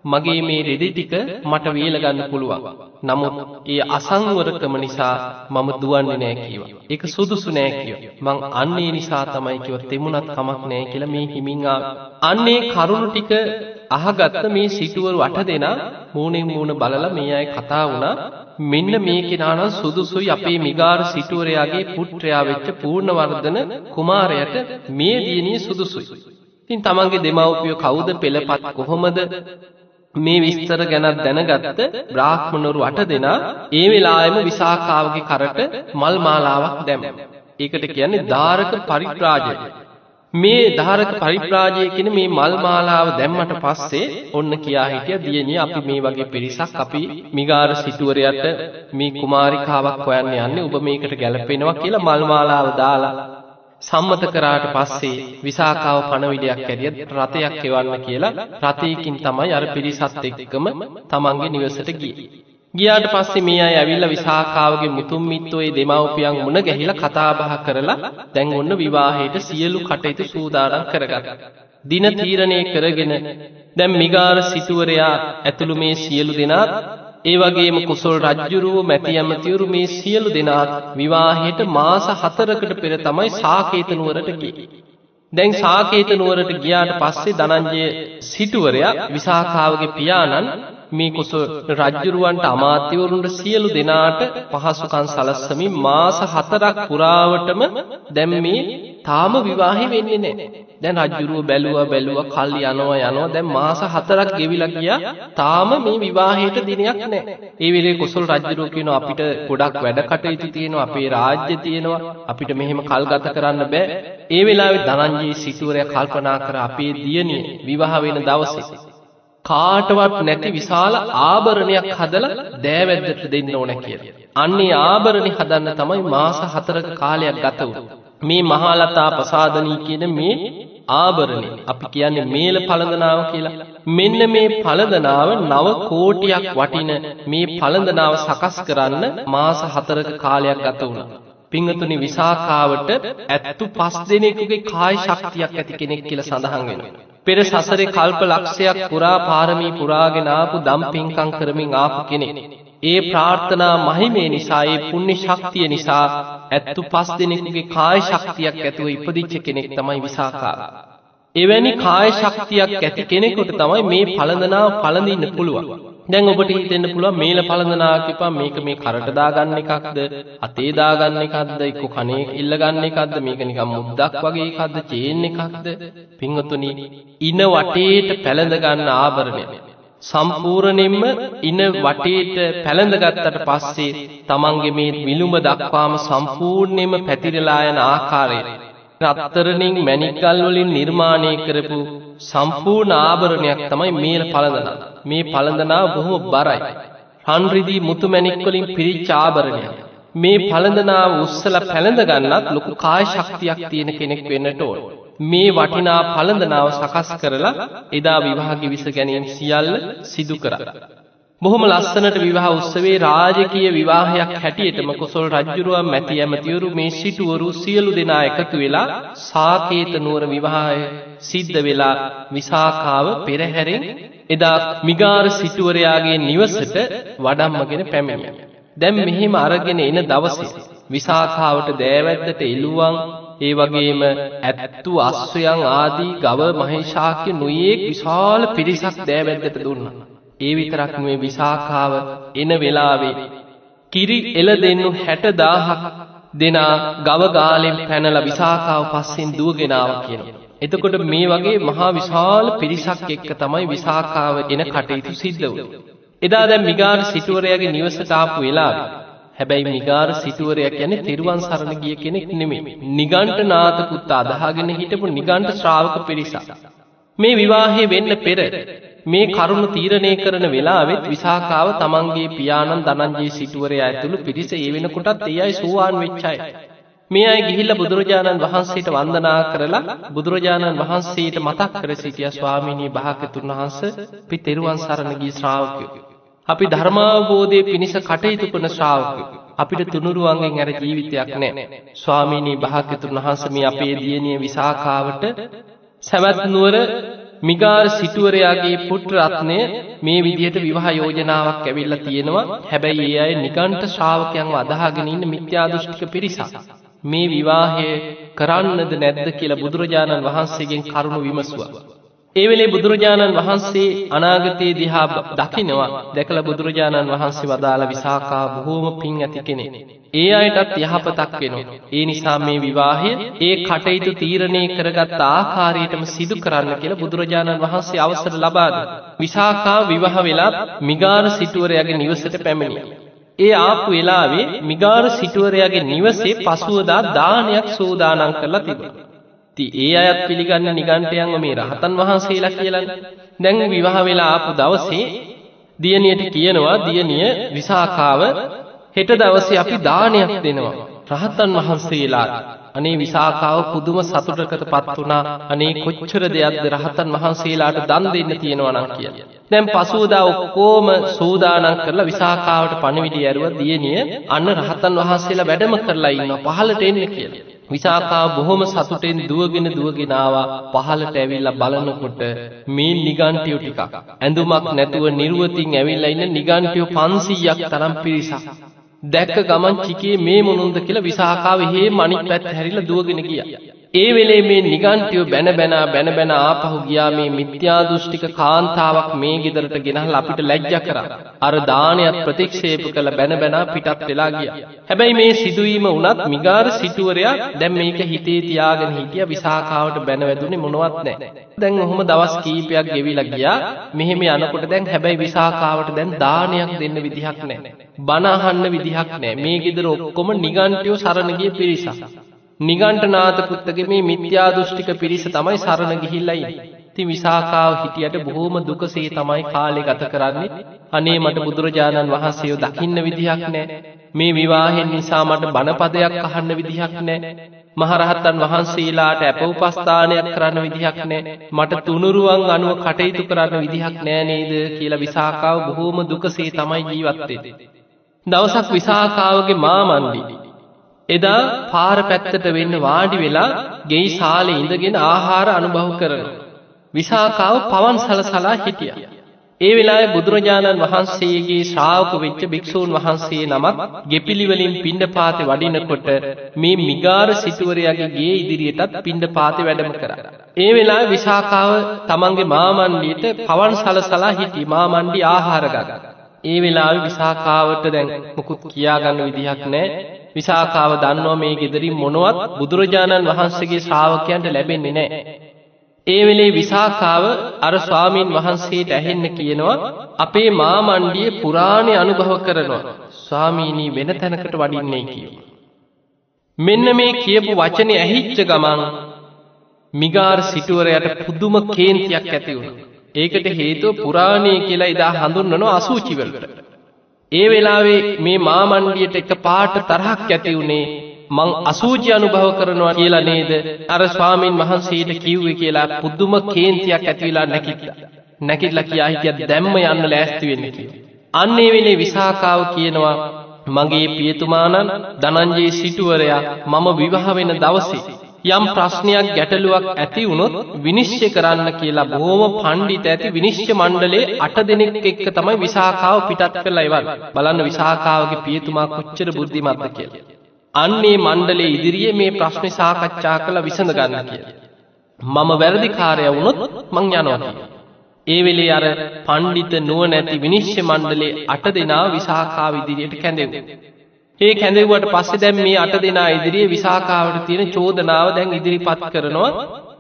මගේ මේ රෙදි ටික මට වේලගන්න පුළුවන්. නමුත් ඒ අසංවරකම නිසා මම දුවන්නේ නෑ කිව්වා. ඒක සුදුසු නෑ කිව්වා. මං අන්නේ නිසා තමයි කිව්ව තෙමුණත් කමක් නෑ කියලා මේ හිමින් අන්නේ කරුණ ටික අහගත්ත මේ සිටුවරු අට දෙනා මූණෙන් මූණ බලලා මේ අය කතා වුණා මෙන්න මේ කෙනා නම් සුදුසුයි අපේ මිගාර සිටුවරයාගේ පුත්‍රයා වෙච්ච පූර්ණවර්ධන කුමාරයාට මේ දියණිය සුදුසුයි. ඉතින් තමන්ගේ දෙමව්පියෝ කවුද පෙළපත් කොහොමද මේ විස්තර ගැනත් දැනගත්ත බ්‍රාහ්මණවරු අට දෙනා ඒ වෙලාවෙම විසාකාවගේ කරට මල් මාලාවක් දැම්මා. ඒකට කියන්නේ ධාරක පරිත්‍රාජය. මේ ධාරක පරිප්‍රාජය කියන මේ මල් මාලාව දැම්මට පස්සේ ඔන්න කියා හිටිය දියණිය අපි මේ වගේ පිරිසක් අපි මිගාර සිටුවරයට මේ කුමාරිකාවක් හොයන්න යන්නේ ඔබ මේකට ගැලපෙනවා කියලා මල් මාලාව දාලා සම්මත කරාට පස්සේ විසාකාව පණවිඩයක් ඇරිය රථයක් එවන්න කියලා රථයකින් තමයි අර පිරිසත් එක්කම තමන්ගේ නිවසට ගියේ. ගියාට පස්සේ මේ අය ඇවිල්ලා විසාකාවගේ මුතුන් මිත්තෝ ඒ දෙමව්පියන් මුණ ගැහිලා කතා බහ කරලා දැන් ඔන්න විවාහයට සියලු කටයුතු සූදානම් කරගත්තා. දින තීරණය කරගෙන දැන් මිගාර සිටුවරයා ඇතුළු මේ සියලු දෙනාත් ඒ වගේම කුසල් රජ්ජුරුව මැති ඇමතිවරු මේ සියලු දෙනාත් විවාහයට මාස 4කට පෙර තමයි සාකේත නුවරට ගියේ. දැන් සාකේත නුවරට ගියාට පස්සේ ධනංජය සිටුවරයා විසාකාවගේ පියාණන් මේ කුස රජ්ජුරුවන්ට අමාත්‍යවරුන්ට සියලු දෙනාට පහසුකන් සලස්සමින් මාස හතරක් පුරාවටම දැම් මේ තාම විවාහි වෙන්නේ නෑ. දැන් රජ්ජුරුව බැලුව බැලුව කල් යනවා යනවා දැන් මාස හතරක් ගෙවිලා ගියා තාම මේ විවාහයට දිනයක් නෑ. ඒ වෙලේ කුසල් රජ්ජුරුව කියනවා අපිට ගොඩක් වැඩ කටයුතු තියෙනවා අපේ රාජ්‍ය තියෙනවා අපිට මෙහෙම කල් ගත කරන්න බෑ. ඒ වෙලාවේ ධනංජී සිටුවරයා කල්පනා කර අපේ දියණිය විවාහ වෙන දවසේ කාටවත් නැති විශාල ආභරණයක් හදලා දෑවැද්දට දෙන්න ඕන කියලා. අන්නේ ආභරණි හදන්න තමයි මාස හතරක කාලයක් ගත වුණේ. මේ මහලතා ප්‍රසාදනී කියන මේ ආභරණේ අපි කියන්නේ මේල පළඳනාව කියලා. මෙන්න මේ පළඳනාව නව කෝටියක් වටින මේ පළඳනාව සකස් කරන්න මාස හතරක කාලයක් ගත වුණා. පිංගතුනි විසාකාවට ඇත්තු පස් දෙනෙකුගේ කාය ශක්තියක් ඇති කෙනෙක් කියලා සඳහන් වෙනවා. පෙර සසරේ කල්ප ලක්ෂයක් පුරා පාරමී පුරාගෙන ආපු දම් පිංකම් කරමින් ආපු කෙනෙක්. ඒ ප්‍රාර්ථනා මහිමේ නිසා ඒ පුණ්‍ය ශක්තිය නිසා ඇත්තු පස් දෙනෙකුගේ කාය ශක්තියක් ඇතුව ඉපදිච්ච කෙනෙක් තමයි විසාකා. එවැනි කාය ශක්තියක් ඇති කෙනෙකුට තමයි මේ පළඳනාව පළඳින්න පුළුවන්. දැන් ඔබට හිතෙන්න පුළුවන් මේල පළඳනා කිව්වම මේක මේ කරට දාගන්න එකක්ද අතේ දාගන්න එකක්ද එක්ක කනේ ඉල්ල ගන්න එකක්ද මේක නිකන් මුද්දක් වගේ එකක්ද චේන් එකක්ද? පින්වතුනි ඉන වටේට පැලඳ ගන්න ආභරණය. සම්පූර්ණයෙන්ම ඉන වටේට පැළඳගත්තට පස්සේ තමන්ගේ මේ විලුඹ දක්වාම සම්පූර්ණයෙන්ම පැතිරලා යන ආකාරය. රත්තරණින් මැණික්කල් වලින් නිර්මාණය කරපු සම්පූර්ණ ආභරණයක් තමයි මේල පළඳනා. මේ පළඳනාව බොහොම බරයි. රන් රිදී මුතු මැණික් වලින් පිරිච්ච ආභරණයක්. මේ පළඳනාව උස්සලා පැළඳ ගන්නත් ලොකු කාය ශක්තියක් තියෙන කෙනෙක් වෙන්නට ඕන. මේ වටිනා පළඳනාව සකස් කරලා එදා විවාහ ගිවිස ගැනීම සියල්ල සිදු කරා. බොහොම ලස්සනට විවාහ උත්සවේ රාජකීය විවාහයක් හැටියටම කොසොල් රජ්ජුරුවන් මැති ඇමතිවරු මේ සිටුවරු සියලු දෙනා එකතු වෙලා සාකේත නුවර විවාහය සිද්ධ වෙලා විසාකාව පෙරහැරෙන් එදා මිගාර සිටුවරයාගේ නිවසට වඩම්මගෙන පැමිණිය. දැන් මෙහෙම අරගෙන එන දවසේ විසාකාවට දෑවැද්දට එළුවන් ඒ වගේම ඇත්තු අස්වයන් ආදී ගව මහේශාක්‍ය නුයේක් විශාල පිරිසක් දෑවැද්දට දුන්නා. ඒ විතරක් මේ විසාකාව එන වෙලාවේ කිරි එල දෙන්නු හැට දාහක් දෙනා ගවගාලෙන් පැනල විසාකාව පස්සෙන් දුවගෙනාව කියන. එතකොට මේ වගේ මහා විශාල පිරිසක් එක්ක තමයි විසාකාව එන කටයුතු සිද්ධ වූ. එදා දැන් මිගාර සිටුවරයාගේ නිවසට ආපු වෙලාවේ හැබැයි මිගාර සිටුවරයා කියන්නේ තෙරුවන් සරණ ගිය කෙනෙක් නෙමෙයි. නිගණ්ඨ නාත පුත්ත අදහාගෙන හිටපු නිගණ්ඨ ශ්‍රාවක පිරිසක්. මේ විවාහය වෙන්න පෙර මේ කරුණු තීරණය කරන වෙලාවෙත් විසාකාව තමන්ගේ පියාණන් ධනංජය සිටුවරයා ඇතුළු පිරිස ඒ වෙනකොටත් ඒ අය සෝවාන් වෙච්ච අය. මේ අය ගිහිල්ලා බුදුරජාණන් වහන්සේට වන්දනා කරලා බුදුරජාණන් වහන්සේට මතක් කර සිටියා ස්වාමීනී භාග්‍යතුන් වහන්සේ අපි තෙරුවන් සරණ ගිය ශ්‍රාවකයෝ. අපි ධර්මාවබෝධයේ පිණිස කටයුතු කරන ශ්‍රාවකයෝ. අපිට තුනුරුවන්ගෙන් ඇර ජීවිතයක් නැහැ. ස්වාමීනී භාග්‍යතුන් වහන්සේ මේ අපේ දියණිය විසාකාවට සවැත් නුවර මිගාර සිටුවරයාගේ පුට්‍රත්නය මේ විදිහට විවාහ යෝජනාවක් ඇවිල්ලා තියෙනවා හැබැයි ඒ අය නිකන්ට ශ්‍රාවකයන්ව අදහාගෙන ඉන්න මිත්‍යාදෘෂ්ටික පිරිසක්. මේ විවාහය කරන්නද නැද්ද කියලා බුදුරජාණන් වහන්සේගෙන් කරුණු විමසුවා. ඒ වෙලේ බුදුරජාණන් වහන්සේ අනාගතයේ දිහා දකිනවා දැකලා බුදුරජාණන් වහන්සේ වදාළ විසාකා බොහෝම පින් ඇති කෙනෙක්. ඒ අයටත් යහපතක් වෙනවා. ඒ නිසා මේ විවාහය ඒ කටයුතු තීරණය කරගත් ආකාරයටම සිදු කරන්න කියලා බුදුරජාණන් වහන්සේ අවසර ලබා විසාකා විවාහ වෙලා මිගාර සිටුවරයාගේ නිවසට පැමිණියා. ඒ ආපු වෙලාවේ මිගාර සිටුවරයාගේ නිවසේ පසුවදා දානයක් සූදානම් කරලා තිබුණා. ඉතින් ඒ අයත් පිළිගන්න නිගණ්ඨයන්ව මේ රහතන් වහන්සේලා කියලා. දැන් විවාහ වෙලා ආපු දවසේ දියණියට කියනවා දියණිය විසාකාව හෙට දවසේ අපි දානයක් දෙනවා. රහතන් වහන්සේලාට අනේ විසාකාව පුදුම සතුටකටපත් වුණා. අනේ කොච්චර දෙයක්ද රහතන් වහන්සේලාට දන් දෙන්න තියෙනවා නම් කියලා. දැන් පසුවදා ඔක්කොම සූදානම් කරලා විසාකාවට පණිවිඩය ඇරුවා. දියණිය අන්න රහතන් වහන්සේලා වැඩම කරලා ඉන්නවා. පහළට එන්න කියලා. විසාකා බොහොම සතුටෙන් දුවගෙන දුවගෙන ආවා. පහළට ඇවිල්ලා බලනකොට මේ නිගණ්ඨියෝ ටිකක්. ඇඳුමක් නැතුව නිර්වතින් ඇවිල්ලා ඉන්න නිගණ්ඨියෝ 500ක් තරම් පිරිසක්. දැක්ක ගමන් චිකේ මේ මොනුන්ද කියලා විසාකාව හේ මණික් පැත්ත හැරිලා දුවගෙන ගියා. ඒ වෙලේ මේ නිගණ්ඨියෝ බැන බැන බැන බැන ආපහු ගියා මේ මිත්‍යා දෘෂ්ටික කාන්තාවක් මේ ගෙදරට ගෙනහලා අපිට ලැජ්ජා කරා. අර දානයත් ප්‍රතික්ෂේප කළ බැන බැන පිටත් වෙලා ගියා. හැබැයි මේ සිදුවීම වුණත් මිගාර සිටුවරයා දැන් මේක හිතේ තියාගෙන හිටියා විසාකාවට බැන වැදුනේ මොනවත් නැහැ. දැන් ඔහොම දවස් කීපයක් ගෙවිලා ගියා. මෙහෙම යනකොට දැන් හැබැයි විසාකාවට දැන් දානයක් දෙන්න විදිහක් නැහැ. බණ අහන්න විදිහක් නැහැ. මේ ගෙදර ඔක්කොම නිගණ්ඨයෝ සරණ ගිය පිරිසක්. නිගණ්ඨනාත පුත්තගේ මේ මිත්‍යා දෘෂ්ටික පිරිස තමයි සරණ ගිහිල්ලා ඉන්නේ. ඉතින් විසාකාව හිටියට බොහෝම දුකසේ තමයි කාලේ ගත කරන්නේ. අනේ මට බුදුරජාණන් වහන්සේව දකින්න විදිහක් නැහැ. මේ විවාහෙන් නිසා මට බණපදයක් අහන්න විදිහක් නැහැ. මහරහතන් වහන්සේලාට අප උපස්ථානයක් කරන්න විදිහක් නැහැ. මට තුනුරුවන් අනුව කටයුතු කරන්න විදිහක් නෑ නේද කියලා විසාකාව බොහෝම දුකසේ තමයි ජීවත් වෙන්නේ. දවසක් විසාකාවගේ මාමණ්ඩි එදා පාර පැත්තට වෙන්න වාඩි වෙලා ගෙයි සාලේ ඉඳගෙන ආහාර අනුභව කරන. විසාකාව පවන් සලසලා හිටිය. ඒ වෙලාවේ බුදුරජාණන් වහන්සේගේ ශ්‍රාවක වෙච්ච භික්ෂූන් වහන්සේ නමක් ගෙපිලි වලින් පිණ්ඩපාතේ වඩිනකොට මේ මිගාර සිටුවරයාගේ ගේ ඉදිරියටත් පිණ්ඩපාතේ වැඩම කරා. ඒ වෙලාවේ විසාකාව තමන්ගේ මාමණ්ඩියට පවන් සලසලා හිටි මාමණ්ඩි ආහාර ගන්න. ඒ වෙලාවේ විසාකාවට දැන් මුකුත් කියාගන්න විදිහක් නැහැ. විසාකාව දන්නවා මේ ගෙදරින් මොනවත් බුදුරජාණන් වහන්සේගේ ශ්‍රාවකයන්ට ලැබෙන්නේ නැහැ. ඒ වෙලේ විසාකාව අර ස්වාමීන් වහන්සේට ඇහෙන්න කියනවා අපේ මාමණ්ඩිය පුරාණේ අනුභව කරනවා. ස්වාමීනී වෙන තැනකට වඩින්නේ කියනවා. මෙන්න මේ කියපු වචනේ ඇහිච්ච ගමන් මිගාර සිටුවරයට පුදුම කේන්තියක් ඇති වුණා. ඒකට හේතුව පුරාණේ කියලා එදා හඳුන්වනවා අසූචි වලට. ඒ වෙලාවේ මේ මාමණ්ඩියට එක පාට තරහක් ඇති වුණේ මං අසූචි අනුභව කරනවා කියලා නේද අර ස්වාමීන් වහන්සේට කිව්වේ කියලා පුදුම කේන්තියක් ඇති වෙලා නැකිට්ටා. නැකිట్లా කියා හිටිය දැම්ම යන්න ලෑස්ති වෙන්න කියලා. අන්න ඒ වෙලේ විසාකාව කියනවා මගේ පියතුමාණන් ධනංජේ සිටුවරයා මම විවාහ වෙන දවසේ යම් ප්‍රශ්නයක් ගැටලුවක් ඇති වුණොත් විනිශ්චය කරන්න කියලා බොහොම පණ්ඩිත ඇති විනිශ්චය මණ්ඩලයේ අට දෙනෙක් එක්ක තමයි විසාකාව පිටත් කරලා ඉවර. බලන්න විසාකාවගේ පියතුමා කොච්චර බුද්ධිමත්ද කියලා. අන්නේ මණ්ඩලයේ ඉදිරියේ මේ ප්‍රශ්නේ සාකච්ඡා කරලා විසඳ ගන්න කියලා. මම වැරදිකාරයා වුණොත් මං යනවා කියලා. ඒ වෙලේ අර පණ්ඩිත නුවණැති විනිශ්චය මණ්ඩලයේ අට දෙනා විසාකාව ඉදිරියට කැඳෙව්වා. ඒ කැඳෙව්වට පස්සේ දැන් මේ අට දෙනා ඉදිරියේ විසාකාවට තියෙන චෝදනාව දැන් ඉදිරිපත් කරනවා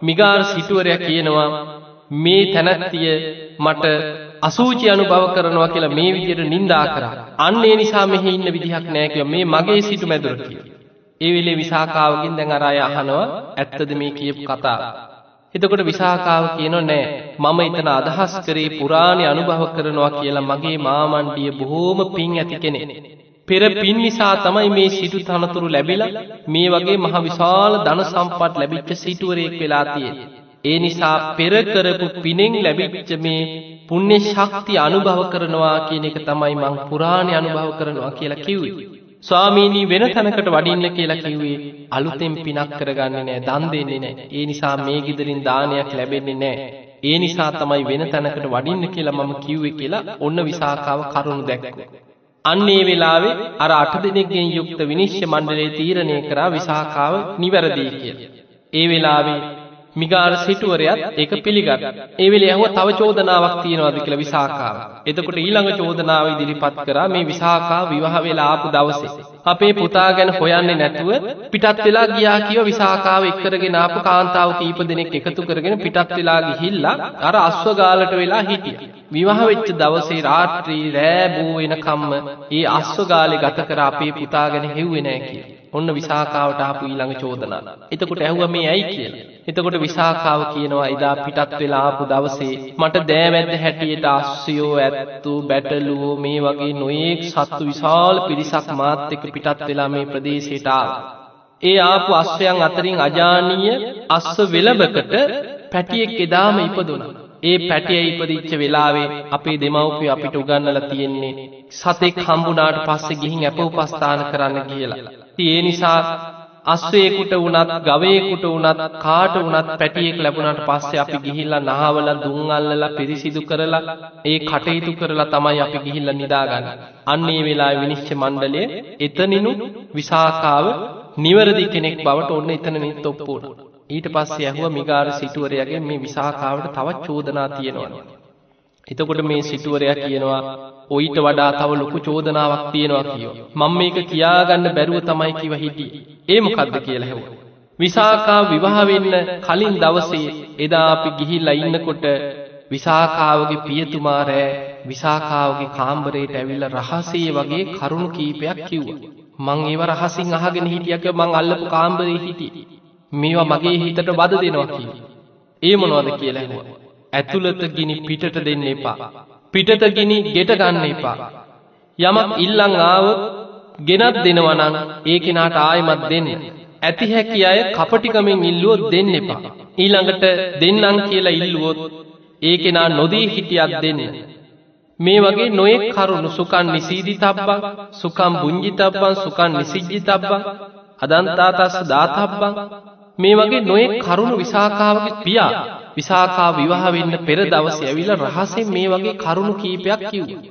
මිගාර සිටුවරයා කියනවා මේ තැනැත්තිය මට අසූචි අනුභව කරනවා කියලා මේ විදිහට නිඳා කරා. අන්න ඒ නිසා මෙහි ඉන්න විදිහක් නැහැ කියලා මේ මගේ සිටු මැදුර කියලා. ඒ වෙලේ විසාකාවගෙන් දැන් අර අය අහනවා ඇත්තද මේ කියපු කතාව. එතකොට විසාකාව කියනවා නෑ මම එතන අදහස් කරේ පුරාණේ අනුභව කරනවා කියලා මගේ මාමණ්ඩිය බොහෝම පිං ඇති කෙනෙක්. පෙර පින් නිසා තමයි මේ සිටු තනතුරු ලැබිලා මේ වගේ මහ විශාල ධන සම්පත් ලැබිච්ච සිටුවරයෙක් වෙලා තියෙන්නේ. ඒ නිසා පෙර කරපු පිනෙන් ලැබිච්ච මේ පුණ්‍ය ශක්තිය අනුභව කරනවා කියන එක තමයි මං පුරාණේ අනුභව කරනවා කියලා කිව්වේ. ස්වාමීනී වෙන තැනකට වඩින්න කියලා කිව්වේ අලුතෙන් පිනක් කරගන්නේ නැහැ දන් දෙන්නේ නැහැ. ඒ නිසා මේ ගෙදරින් දානයක් ලැබෙන්නේ නැහැ. ඒ නිසා තමයි වෙන තැනකට වඩින්න කියලා මම කිව්වේ කියලා ඔන්න විසාකාව කරුණු දැක්කුවා. අන්න ඒ වෙලාවේ අර අට දෙනෙක්ගෙන් යුක්ත විනිශ්චය මණ්ඩලයේ තීරණය කරා විසාකාව නිවැරදි කියලා. ඒ වෙලාවේ මිගාර සිටුවරයත් ඒක පිළිගත්. ඒ වෙලේ ඇහුවා තව චෝදනාවක් තියෙනවද කියලා විසාකාව. එතකොට ඊළඟ චෝදනාව ඉදිරිපත් කරා මේ විසාකාව විවාහ වෙලා ආපු දවසේ. අපේ පුතා ගැන හොයන්නේ නැතුව පිටත් වෙලා ගියා කියව විසාකාව එක්කරගෙන ආපු කාන්තාව කීප දෙනෙක් එකතු කරගෙන පිටත් වෙලා ගිහිල්ලා අර අස්වගාලට වෙලා හිටියා. විවාහ වෙච්ච දවසේ රාත්‍රී රෑ බෝ වෙනකම්ම ඒ අස්වගාලේ ගත කර අපේ පුතා ගැන හෙව්වේ නැහැ කියලා. ඔන්න විසාකාවට ආපු ඊළඟ චෝදනා. එතකොට ඇහුවා මේ ඇයි කියලා. එතකොට විසාකාව කියනවා එදා පිටත් වෙලා ආපු දවසේ මට දෑවැද්ද හැටියට අස්සයෝ ඇත්තු බැටළුවෝ මේ වගේ නොයෙක් සත්තු විශාල පිරිසක් මාත් එක්ක පිටත් වෙලා මේ ප්‍රදේශයට ආවා. ඒ ආපු අස්වයන් අතරින් අජානීය අස්ව වෙලබකට පැටියෙක් එදාම ඉපදුණා. ඒ පැටිය ඉපදිච්ච වෙලාවේ අපේ දෙමව්පිය අපිට උගන්වලා තියෙන්නේ සතෙක් හම්බුණාට පස්සේ ගිහින් අප උපස්ථාන කරන්න කියලා. ඒ නිසා අස්වේකුට වුණත් ගවේකුට වුණත් කාට වුණත් පැටියෙක් ලැබුණට පස්සේ අපි ගිහිල්ලා නහවල දුම් අල්ලලා පිරිසිදු කරලා ඒ කටයුතු කරලා තමයි අපි ගිහිල්ලා නිදාගන්නේ. අන්න ඒ වෙලාවේ විනිශ්චය මණ්ඩලය එතනිනු විසාකාව නිවැරදි කෙනෙක් බවට ඔන්න එතන නිත් ඔප්පු වුණා. ඊට පස්සේ ඇහුවා මිගාර සිටුවරයාගෙන් මේ විසාකාවට තවත් චෝදනා තියෙනවා. එතකොට මේ සිටුවරයා කියනවා ඔයිට වඩා තව ලොකු චෝදනාවක් තියෙනවා කියෝ. මම මේක කියාගන්න බැරුව තමයි කිව හිටියේ. ඒ මොකද්ද කියලා හෙව්වා. විසාකා විවාහ වෙන්න කලින් දවසේ එදා අපි ගිහිල්ලා ඉන්නකොට විසාකාවගේ පියතුමා රෑ විසාකාවගේ කාමරයට ඇවිල්ලා රහසේ වගේ කරුණු කීපයක් කිව්වා. මං ඒව රහසින් අහගෙන හිටියක මං අල්ලපු කාමරේ හිටියේ. මේවා මගේ හිතට බද දෙනවා කියලා. ඒ මොනවද කියලා ඇහුවා. ඇතුළත ගිනි පිටට දෙන්න එපා. පිටත ගිනි ගෙට ගන්න එපා. යමක් ඉල්ලං ආවොත් ගෙනත් දෙනවනං ඒ කෙනාට ආයමත් දෙන්න. ඇති හැකි අය කපටිකමින් ඉල්ලුවොත් දෙන්න එපා. ඊළඟට දෙන්නම් කියලා ඉල්ලුවොත් ඒ කෙනා නොදී හිටියත් දෙන්න. මේ වගේ නොයෙක් කරුණු සුකන් නිසීදි තබ්බං සුකම් බුංජි තබ්බං සුකන් නිසිජ්ජි තබ්බං අදන්තාතස්ස දාතබ්බං මේ වගේ නොයෙක් කරුණු විසාකාවගේ පියා විසාකා විවාහ වෙන්න පෙර දවසේ ඇවිල්ලා රහසෙන් මේ වගේ කරුණු කීපයක් කිව්වා.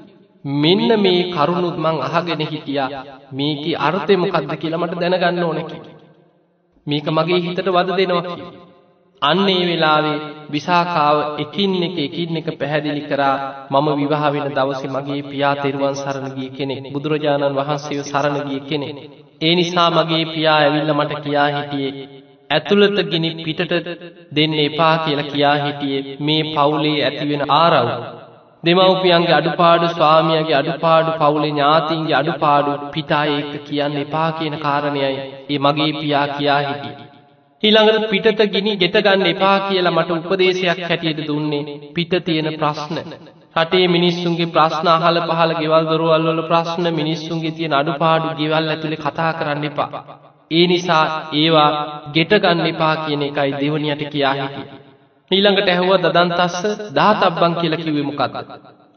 මෙන්න මේ කරුණුත් මං අහගෙන හිටියා. මේකේ අර්ථය මොකක්ද කියලා මට දැනගන්න ඕන මේක මගේ හිතට වද දෙනවා කියලා. අන්න ඒ වෙලාවේ විසාකාව එකින් එක එකින් එක පැහැදිලි කරා මම විවාහ වෙන දවසේ මගේ පියා තෙරුවන් සරණ ගිය කෙනෙක් බුදුරජාණන් වහන්සේව සරණ ගිය කෙනෙක්. ඒ නිසා මගේ පියා ඇවිල්ලා මට කියා හිටියේ ඇතුළත ගිනි පිටට දෙන්න එපා කියලා කියා හිටියේ මේ පවුලේ ඇතිවෙන ආරව්. දෙමව්පියන්ගේ අඩුපාඩු ස්වාමියගේ අඩුපාඩු පවුලේ ඥාතින්ගේ අඩුපාඩු පිටා ඒක කියන්න එපා කියන කාරණයයි ඒ මගේ පියා කියා හිටියේ. ඊළඟට පිටත ගිනි ගෙට ගන්න එපා කියලා මට උපදේශයක් හැටියට දුන්නේ පිට තියෙන ප්‍රශ්න. රටේ මිනිස්සුන්ගේ ප්‍රශ්න අහල පහල ගෙවල් දොරවල් වල ප්‍රශ්න මිනිස්සුන්ගේ තියෙන අඩුපාඩු ගෙවල් ඇතුලේ කතා කරන්න එපා. ඒ නිසා ඒවා ගෙට ගන්න එපා කියන එකයි දෙවනියට කියා හිටියේ. ඊළඟට ඇහුවා දදන්තස්ස දාතබ්බන් කියලා කිව්වේ මොකක්ද?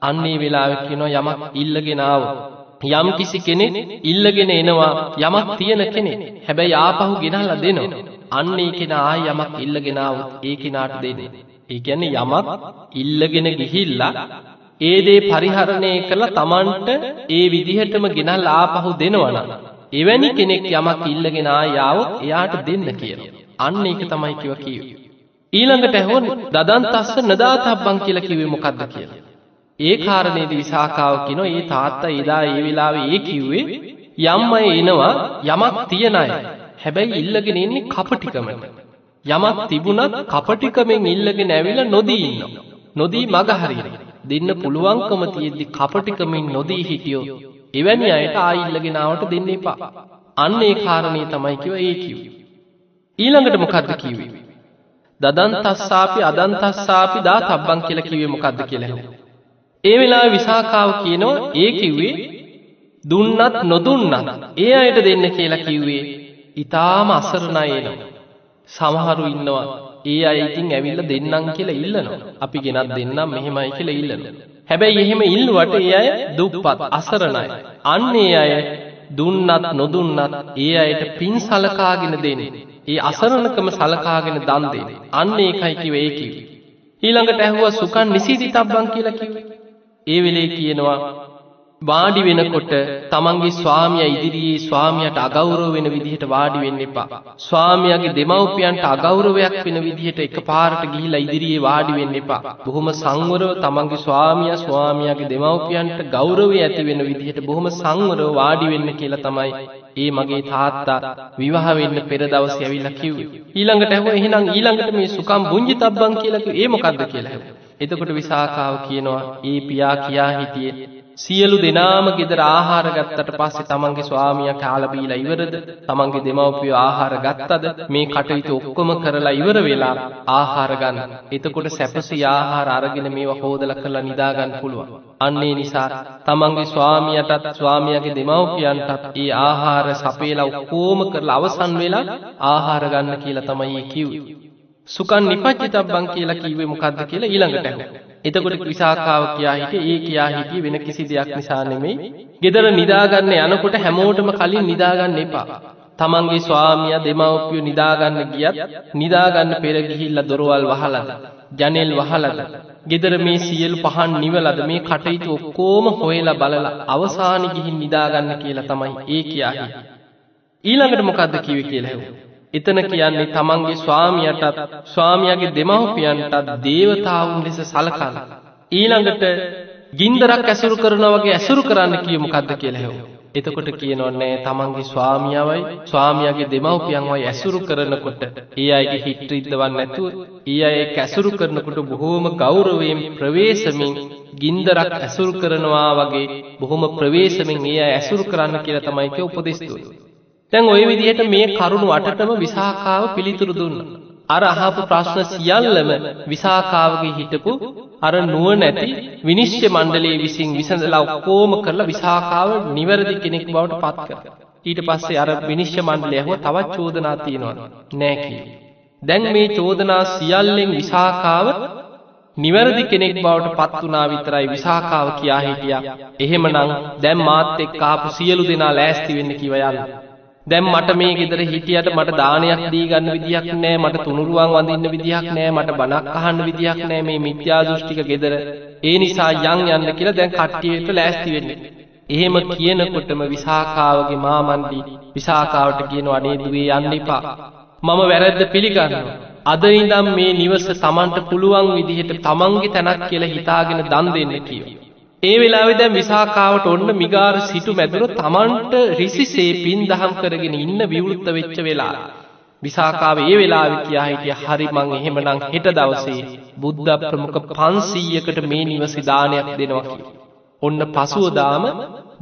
අන්නේ වෙලාවෙ කියනවා යමක් ඉල්ලගෙන ආවොත් යම් කිසි කෙනෙක් ඉල්ලගෙන එනවා යමක් තියෙන කෙනෙක්. හැබැයි ආපහු ගෙනල්ලා දෙනවා. අන්න ඒ කෙනා ආයි යමක් ඉල්ලගෙන ආවොත් ඒ කෙනාට දෙන්නේ. ඒ කියන්නේ යමක් ඉල්ලගෙන ගිහිල්ලා ඒ දේ පරිහරණය කළා Tamanට ඒ විදිහටම ගෙනල්ලා ආපහු දෙනවනම් එවැනි කෙනෙක් යමක් ඉල්ලගෙන ආයාවොත් එයාට දෙන්න කියලා. අන්න ඒක තමයි කිව කිව්වේ. ඊළඟට ඇහුවොත් දදන්තස්ස නදාතබ්බන් කියලා කිව්වේ මොකද්ද කියලා. ඒ කාරණේදී විසාකාව කියනවා ඒ තාත්තා එදා ඒ වෙලාවේ ඒ කිව්වේ යම් අය එනවා යමක් තියන අය. හැබැයි ඉල්ලගෙන ඉන්නේ කපටිකමට. යමක් තිබුණත් කපටිකමෙන් ඉල්ලගෙන ඇවිල්ලා නොදී ඉන්නවා. නොදී මග හරිනවා. දෙන්න පුළුවන්කම තියෙද්දි කපටිකමින් නොදී හිටියෝ එවැනි අයට ආයිල්ලගෙන ආවට දෙන්න එපා. අන්න ඒ කාරණේ තමයි කිව්ව ඒ කිව්වේ. ඊළඟට මොකද්ද කිව්වේ? දදන්තස්සාපි අදන්තස්සාපි දා තබ්බන් කියලා කිව්වේ මොකද්ද කියලා ඒ වෙලාවේ විසාකාව කියනවා ඒ කිව්වේ දුන්නත් නොදුන්නත් ඒ අයට දෙන්න කියලා කිව්වේ ඊටාම අසරණ අය එනවා. සමහරු ඉන්නවා ඒ අය ඉතින් ඇවිල්ලා දෙන්නම් කියලා ඉල්ලනවා. අපි ගෙනත් දෙන්නම් මෙහෙමයි කියලා ඉල්ලනවා. හැබැයි එහෙම ඉල්ලුවට ඒ අය දුප්පත් අසරණයි. අන්න ඒ අය දුන්නත් නොදුන්නත් ඒ අයට පින් සලකාගෙන දෙන්නේ. ඒ අසරණකම සලකාගෙන දන් දෙන්නේ. අන්න ඒකයි කිව්වේ ඒ කිව්වේ. ඊළඟට ඇහුවා සුකන් නිසීදි තබ්බන් කියලා කිව්වේ. ඒ වෙලේ කියනවා වාඩි වෙනකොට තමන්ගේ ස්වාමිය ඉදිරියේ ස්වාමියට අගෞරව වෙන විදිහට වාඩි වෙන්න එපා. ස්වාමියාගේ දෙමව්පියන්ට අගෞරවයක් වෙන විදිහට එකපාරට ගිහිලා ඉදිරියේ වාඩි වෙන්න එපා. බොහොම සංවරව තමන්ගේ ස්වාමියා ස්වාමියාගේ දෙමව්පියන්ට ගෞරවය ඇති වෙන විදිහට බොහොම සංවරව වාඩි වෙන්න කියලා තමයි ඒ මගේ තාත්තා විවාහ වෙන්න පෙර දවසේ ඇවිල්ලා කිව්වේ. ඊළඟට ඇහුවා එහෙනම් ඊළඟට මේ සුකම් බුඤ්ජිතබ්බන් කියලා කිව්වේ ඒ මොකද්ද කියලා ඇහුවා. එතකොට විසාකාව කියනවා ඒ පියා කියා හිටියේ සියලු දෙනාම ගෙදර ආහාර ගත්තට පස්සේ තමන්ගේ ස්වාමියා කාලා බීලා ඉවරද? තමන්ගේ දෙමව්පියෝ ආහාර ගත්තද? මේ කටයුතු ඔක්කොම කරලා ඉවර වෙලා ආහාර ගන්න. එතකොට සැපසී ආහාර අරගෙන මේවා හොදලා කරලා නිදා ගන්න පුළුවන්. අන්නේ නිසා තමන්ගේ ස්වාමියාටත් ස්වාමියාගේ දෙමව්පියන්ටත් ඒ ආහාර සපේලා ඔක්කොම කරලා අවසන් වෙලා ආහාර ගන්න කියලා තමයි කිව්වේ. සුකන් නිපච්චිතබ්බන් කියලා කිව්වේ මොකද්ද කියලා ඊළඟට ඇහුවා. එතකොට විසාකාව කියා හිටියේ ඒ කියා හිටියේ වෙන කිසි දෙයක් නිසා නෙමෙයි. ගෙදර නිදාගන්න යනකොට හැමෝටම කලින් නිදාගන්න එපා. තමන්ගේ ස්වාමියා දෙමව්පියෝ නිදාගන්න ගියත් නිදාගන්න පෙර ගිහිල්ලා දොරවල් වහලාද ජනෙල් වහලාද ගෙදර මේ සියලු පහන් නිවලද මේ කටයුතු ඔක්කොම හොයලා බලලා අවසානි ගිහින් නිදාගන්න කියලා තමයි ඒ කියා හිටියේ. ඊළඟට මොකද්ද කිව්වේ කියලා හෙව්වා. එතන කියන්නේ තමන්ගේ ස්වාමියටත් ස්වාමියාගේ දෙමව්පියන්ටත් දේවතාවුන් ලෙස සලකන. ඊළඟට ගින්දරක් ඇසුරු කරනවා වගේ ඇසුරු කරන්න කිය මොකද්ද කියලා හෙව්වා. එතකොට කියනවා නෑ තමන්ගේ ස්වාමියාවයි ස්වාමියාගේ දෙමව්පියන්වයි ඇසුරු කරනකොට ඒ අයගේ හිත රිද්දවන්න නැතුව ඒ අය ඒක ඇසුරු කරනකොට බොහෝම ගෞරවයෙන් ප්‍රවේශමින් ගින්දරක් ඇසුරු කරනවා වගේ බොහොම ප්‍රවේශමින් ඒ අය ඇසුරු කරන්න කියලා තමයි කිය උපදෙස් දුන්නේ. දැන් ওই විදිහට මේ කරුණු අටටම විසාකාව පිළිතුරු දුන්නා. අර අහපු ප්‍රශ්න සියල්ලම විසාකාවගේ හිටපු අර නුවණැති විනිශ්චය මණ්ඩලයේ විසින් විසඳලා ඔක්කොම කරලා විසාකාව නිවැරදි කෙනෙක් බවට පත් කරා. ඊට පස්සේ අර විනිශ්චය මණ්ඩලය ඇහුවා තවත් චෝදනා තියෙනවා නෑ කියලා. දැන් මේ චෝදනා සියල්ලෙන් විසාකාව නිවැරදි කෙනෙක් බවට පත් වුණා විතරයි විසාකාව කියා හිටියා. එහෙමනම් දැන් මාත් එක්ක ආපු සියලු දෙනා ලෑස්ති වෙන්න කිව යන්න. දැම් මට මේ ගෙදර හිටියට මට දානයක් දී ගන්න විදිහක් නෑ මට තුනුරුවන් වඳන්න විදිහක් නෑ මට බනක් අහන්න විදිහක් නෑ මේ මිත්‍යා දෘෂ්ටික ගෙදර ඒ නිසා යං යන්න කියලා දැන් කට්ටියට ලෑස්ති වෙන්නේ. එහෙම කියනකොටම විසාකාවගේ මාමන්දී විසාකාවට කියන අනේ දුවේ යන්න එපා. මම වැරැද්ද පිළිගන්නවා. අද ඉඳම් මේ නිවස තමන්ට පුළුවන් විදිහට තමන්ගේ තැනක් කියලා හිතාගෙන දන් දෙන්න කියව. ඒ වෙලාවෙ දැන් විසාකාවට ඔන්න මිගාර සිටු මැදුර තමන්ට රිසිසේ පින් දහම් කරගෙන ඉන්න විවෘත්ත වෙච්ච වෙලා. විසාකාව ඒ වෙලාවෙ කියා හිටිය හරි මං එහෙමනම් හෙට දවසේ බුද්ධ ප්‍රමුඛ පන්සීයකට මේ නිවසි දානයක් දෙනවා කිය. ඔන්න පසුවදාම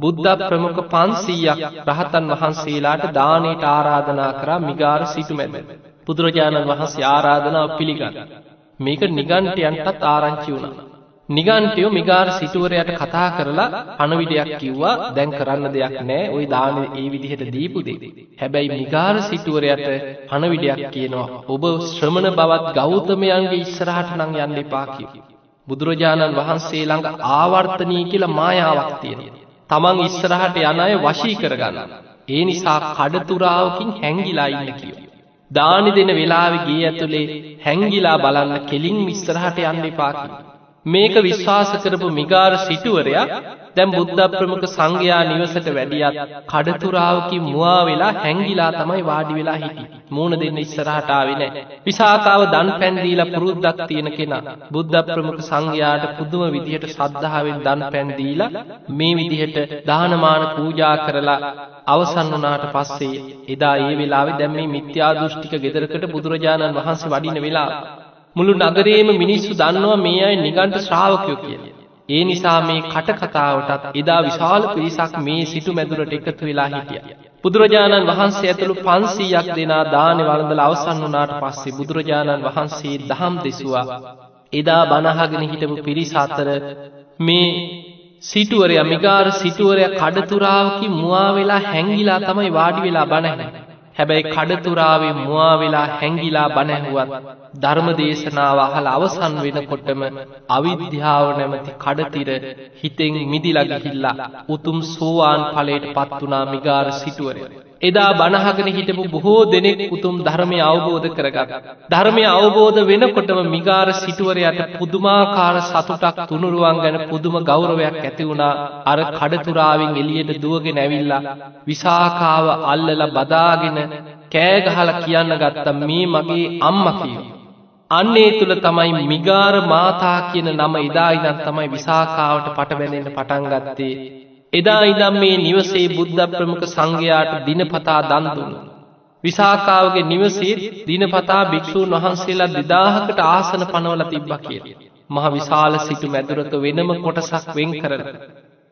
බුද්ධ ප්‍රමුඛ පන්සීයක් රහතන් වහන්සේලාට දානයට ආරාධනා කරා මිගාර සිටු මැද. බුදුරජාණන් වහන්සේ ආරාධනාව පිළිගන්න. මේක නිගන්ටයන්ටත් ආරංචි වුණා. නිගන්ටයෝ මිගාර සිටුවරයට කතා කරලා පණවිඩයක් කිව්වා දැන් කරන්න දෙයක් නෑ ඔයි දාන ඒ විදිහට දීපුදේ. හැබැයි මිගාර සිටුවරයට පණවිඩයක් කියනවා ඔබ ශ්‍රමණ බවත් ගෞතමයන්ගේ ඉස්සරහට නං යන්න එපා කිව. බුදුරජාණන් වහන්සේ ළඟ ආවර්තනී කියලා මායාවක් තියෙන. තමන් ඉස්සරහට යන අය වශී කරගන්න. ඒ නිසා කඩතුරාවකින් හැංගිලා ඉන්න කියව. දානි දෙන වෙලාවෙ ගේ ඇතුළේ හැංගිලා බලන්න කෙලින් විස්සරහට යන්න එපාකිව. මේක විශ්වාස කරපු මිගාර සිටුවරයා දැම් බුද්ධ ප්‍රමුඛ සංඝයා නිවසට වැඩියත් කඩතුරාවකි මුවා වෙලා හැංගිලා තමයි වාඩි වෙලා හිටි. මූුණ දෙන්න ඉස්සරහටාවෙන. විසාකාව දන් පැන්දීලා පුරුද්දක් තියෙන කෙනා. බුද්ධ ප්‍රමුඛ සංඝයාට පුදුම විදිහට සද්ධාවෙන් දන් පැන්දීලා මේ විදිහට දානමාන පූජා කරලා අවසන් වනාට පස්සේ එදා ඒ වෙලාවෙ දැම්මේ මිත්‍යා දෘෂ්ටික ගෙදරකට බුදුරජාණන් වහන්සේ වඩින වෙලා. මුළු නගරේම මිනිස්සු දන්නවා මේ අය නිගන්ට ශ්‍රාවකයෝ කිය. ඒ නිසා මේ කටකතාවටත් එදා විශාල පිරිසක් මේ සිටු මැදුරට එකතු වෙලා හිටිය. බුදුරජාණන් වහන්සේ ඇතුළු පන්සීයක් දෙනා දානෙ වළඳල අවසන් වනාට පස්සේ බුදුරජාණන් වහන්සේ දහම් දෙසවා. එදා බණහගෙන හිටපු පිරිස අතර මේ සිටුවරය මිගාර සිටුවරය කඩතුරාවකි මුවා වෙලා හැංගිලා තමයි වාඩි වෙලා බණහැ. හැබැයි කඩතුරාවේ මුවා වෙලා හැංගිලා බණැහුවත් ධර්ම දේශනාව අහල අවසන් වෙනකොටම අවිද්‍යාව නැමති කඩතිර හිතෙන් මිදිලගහිල්ලා උතුම් සෝවාන් පලයට පත්වනා මිගාර සිටුවරය. එදා බණහගෙන හිටපු බොහෝ දෙනෙක් උතුම් ධර්මය අවබෝධ කරගත්. ධර්මය අවබෝධ වෙනකොටම මිගාර සිටුවරයට පුදුමාකාර සතුටක් තුනුරුවන් ගැන පුදුම ගෞරවයක් ඇතිවුණා අර කඩතුරාවෙන් එලියට දුවගෙන ඇවිල්ලා විසාකාව අල්ලල බදාගෙන කෑගහල කියන්න ගත්තා මේ මගේ අම්ම කියෝ. අන්නේ තුළ තමයි මිගාර මාතා කියන නම එදායිනත් තමයි විසාකාවට පටබැඳෙන්ට පටන්ගත්තේ එදා ඉදම් මේ නිවසේ බුද්ධ ප්‍රමුඛ සංඝයාට දිනපතා දන්දුන්න. විසාකාවගේ නිවසේ දිනපතා භික්‍ෂූන් වහන්සේලා දෙදාහකට ආසන පනවල තිබ්බ කිය. මහ විශාල සිටු මැදුරක වෙනම කොටසක් වෙන් කරන.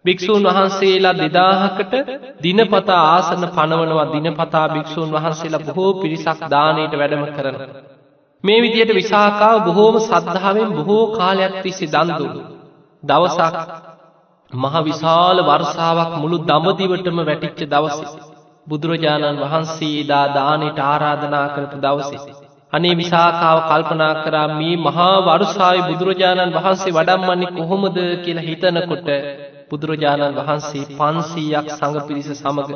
භික්‍ෂූන් වහන්සේලා දෙදාහකට දිනපතා ආසන පනවනවා දිනපතා භික්‍ෂූන් වහන්සේලා බොහෝ පිරිසක් දානයට වැඩම කරන. මේ විදියට විසාකාව බොහෝම සද්ධාවෙන් බොහෝ කාලයක් තිස්සේ දන්දුළු. දවසක් මහ විශාල වර්සාාවක් මුළු දමදිවටම වැටිච්ච දවස. බුදුරජාණන් වහන්සේ දා දානයට ආරාධනා කරපු දවසේ. අනේ විසාකාව කල්පනා කරා මේ මහා වරුසාාව බුදුරජාණන් වහන්සේ වඩම්මන්නේ කොහොමද කියලා හිතනකොට බුදුරජාණන් වහන්සේ පන්සීයක් සඟ පිරිස සමඟ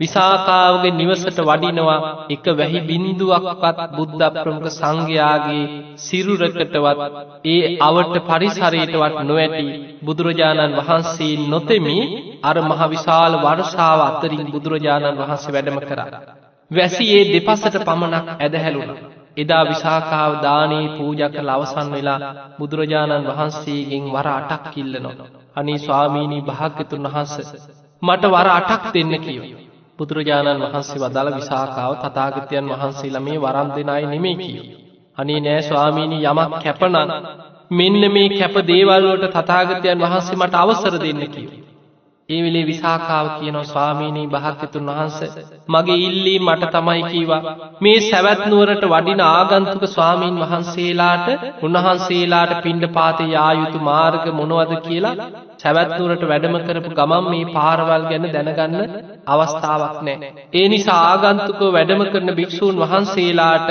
විසාකාවගේ නිවසට වඩිනවා එක වැහි බින්දුවක්වත් බුද්ධ ප්‍රමුඛ සංඝයාගේ සිරුරකටවත් ඒ අවට පරිසරයටවත් නොවැටි බුදුරජාණන් වහන්සේ නොතෙමි අර මහ විශාල වර්ෂාව අත්තරින් බුදුරජාණන් වහන්සේ වැඩම කරා. වැසියේ දෙපසට පමණක් ඇදහැලුණ. එදා විසාකාව දානී පූජ කළ අවසන් වෙලා බුදුරජාණන් වහන්සේගෙන් වර අටක් කිල්ලනවා. අනි ස්වාමීණී භාග්‍යතුන් වහන්ස මට වර අටක් දෙන්න කියව. බුදුරජාණන් වහන්සේ වදාළ විසාකාව තතාගතයන් වහන්සේලා මේ වරම් දෙනයි නෙමේ කිය. අනේ නෑ ස්වාමීණී යමක් කැපනන් මෙන්න මේ කැප දේවල්වලට තතාගතයන් වහන්සේ මට අවසර දෙන්න කිව. ඒ වෙලේ විසාකාව කියනව ස්වාමීණී භාක්‍යතුන් වහන්ස මගේ ඉල්ලී මට තමයි කීවා මේ සැවැත්නුවරට වඩින ආගන්තුක ස්වාමීන් වහන්සේලාට උන්වහන්සේලාට පිණ්ඩ පාතය යායුතු මාර්ග මොනවද කියලා සැවැත්නුවරට වැඩම කරපු ගමන් මේ පාරවල් ගැන දැනගන්න අවස්ථාවක් නෑ. ඒ නිසා ආගන්තුක වැඩම කරන භික්‍ෂූන් වහන්සේලාට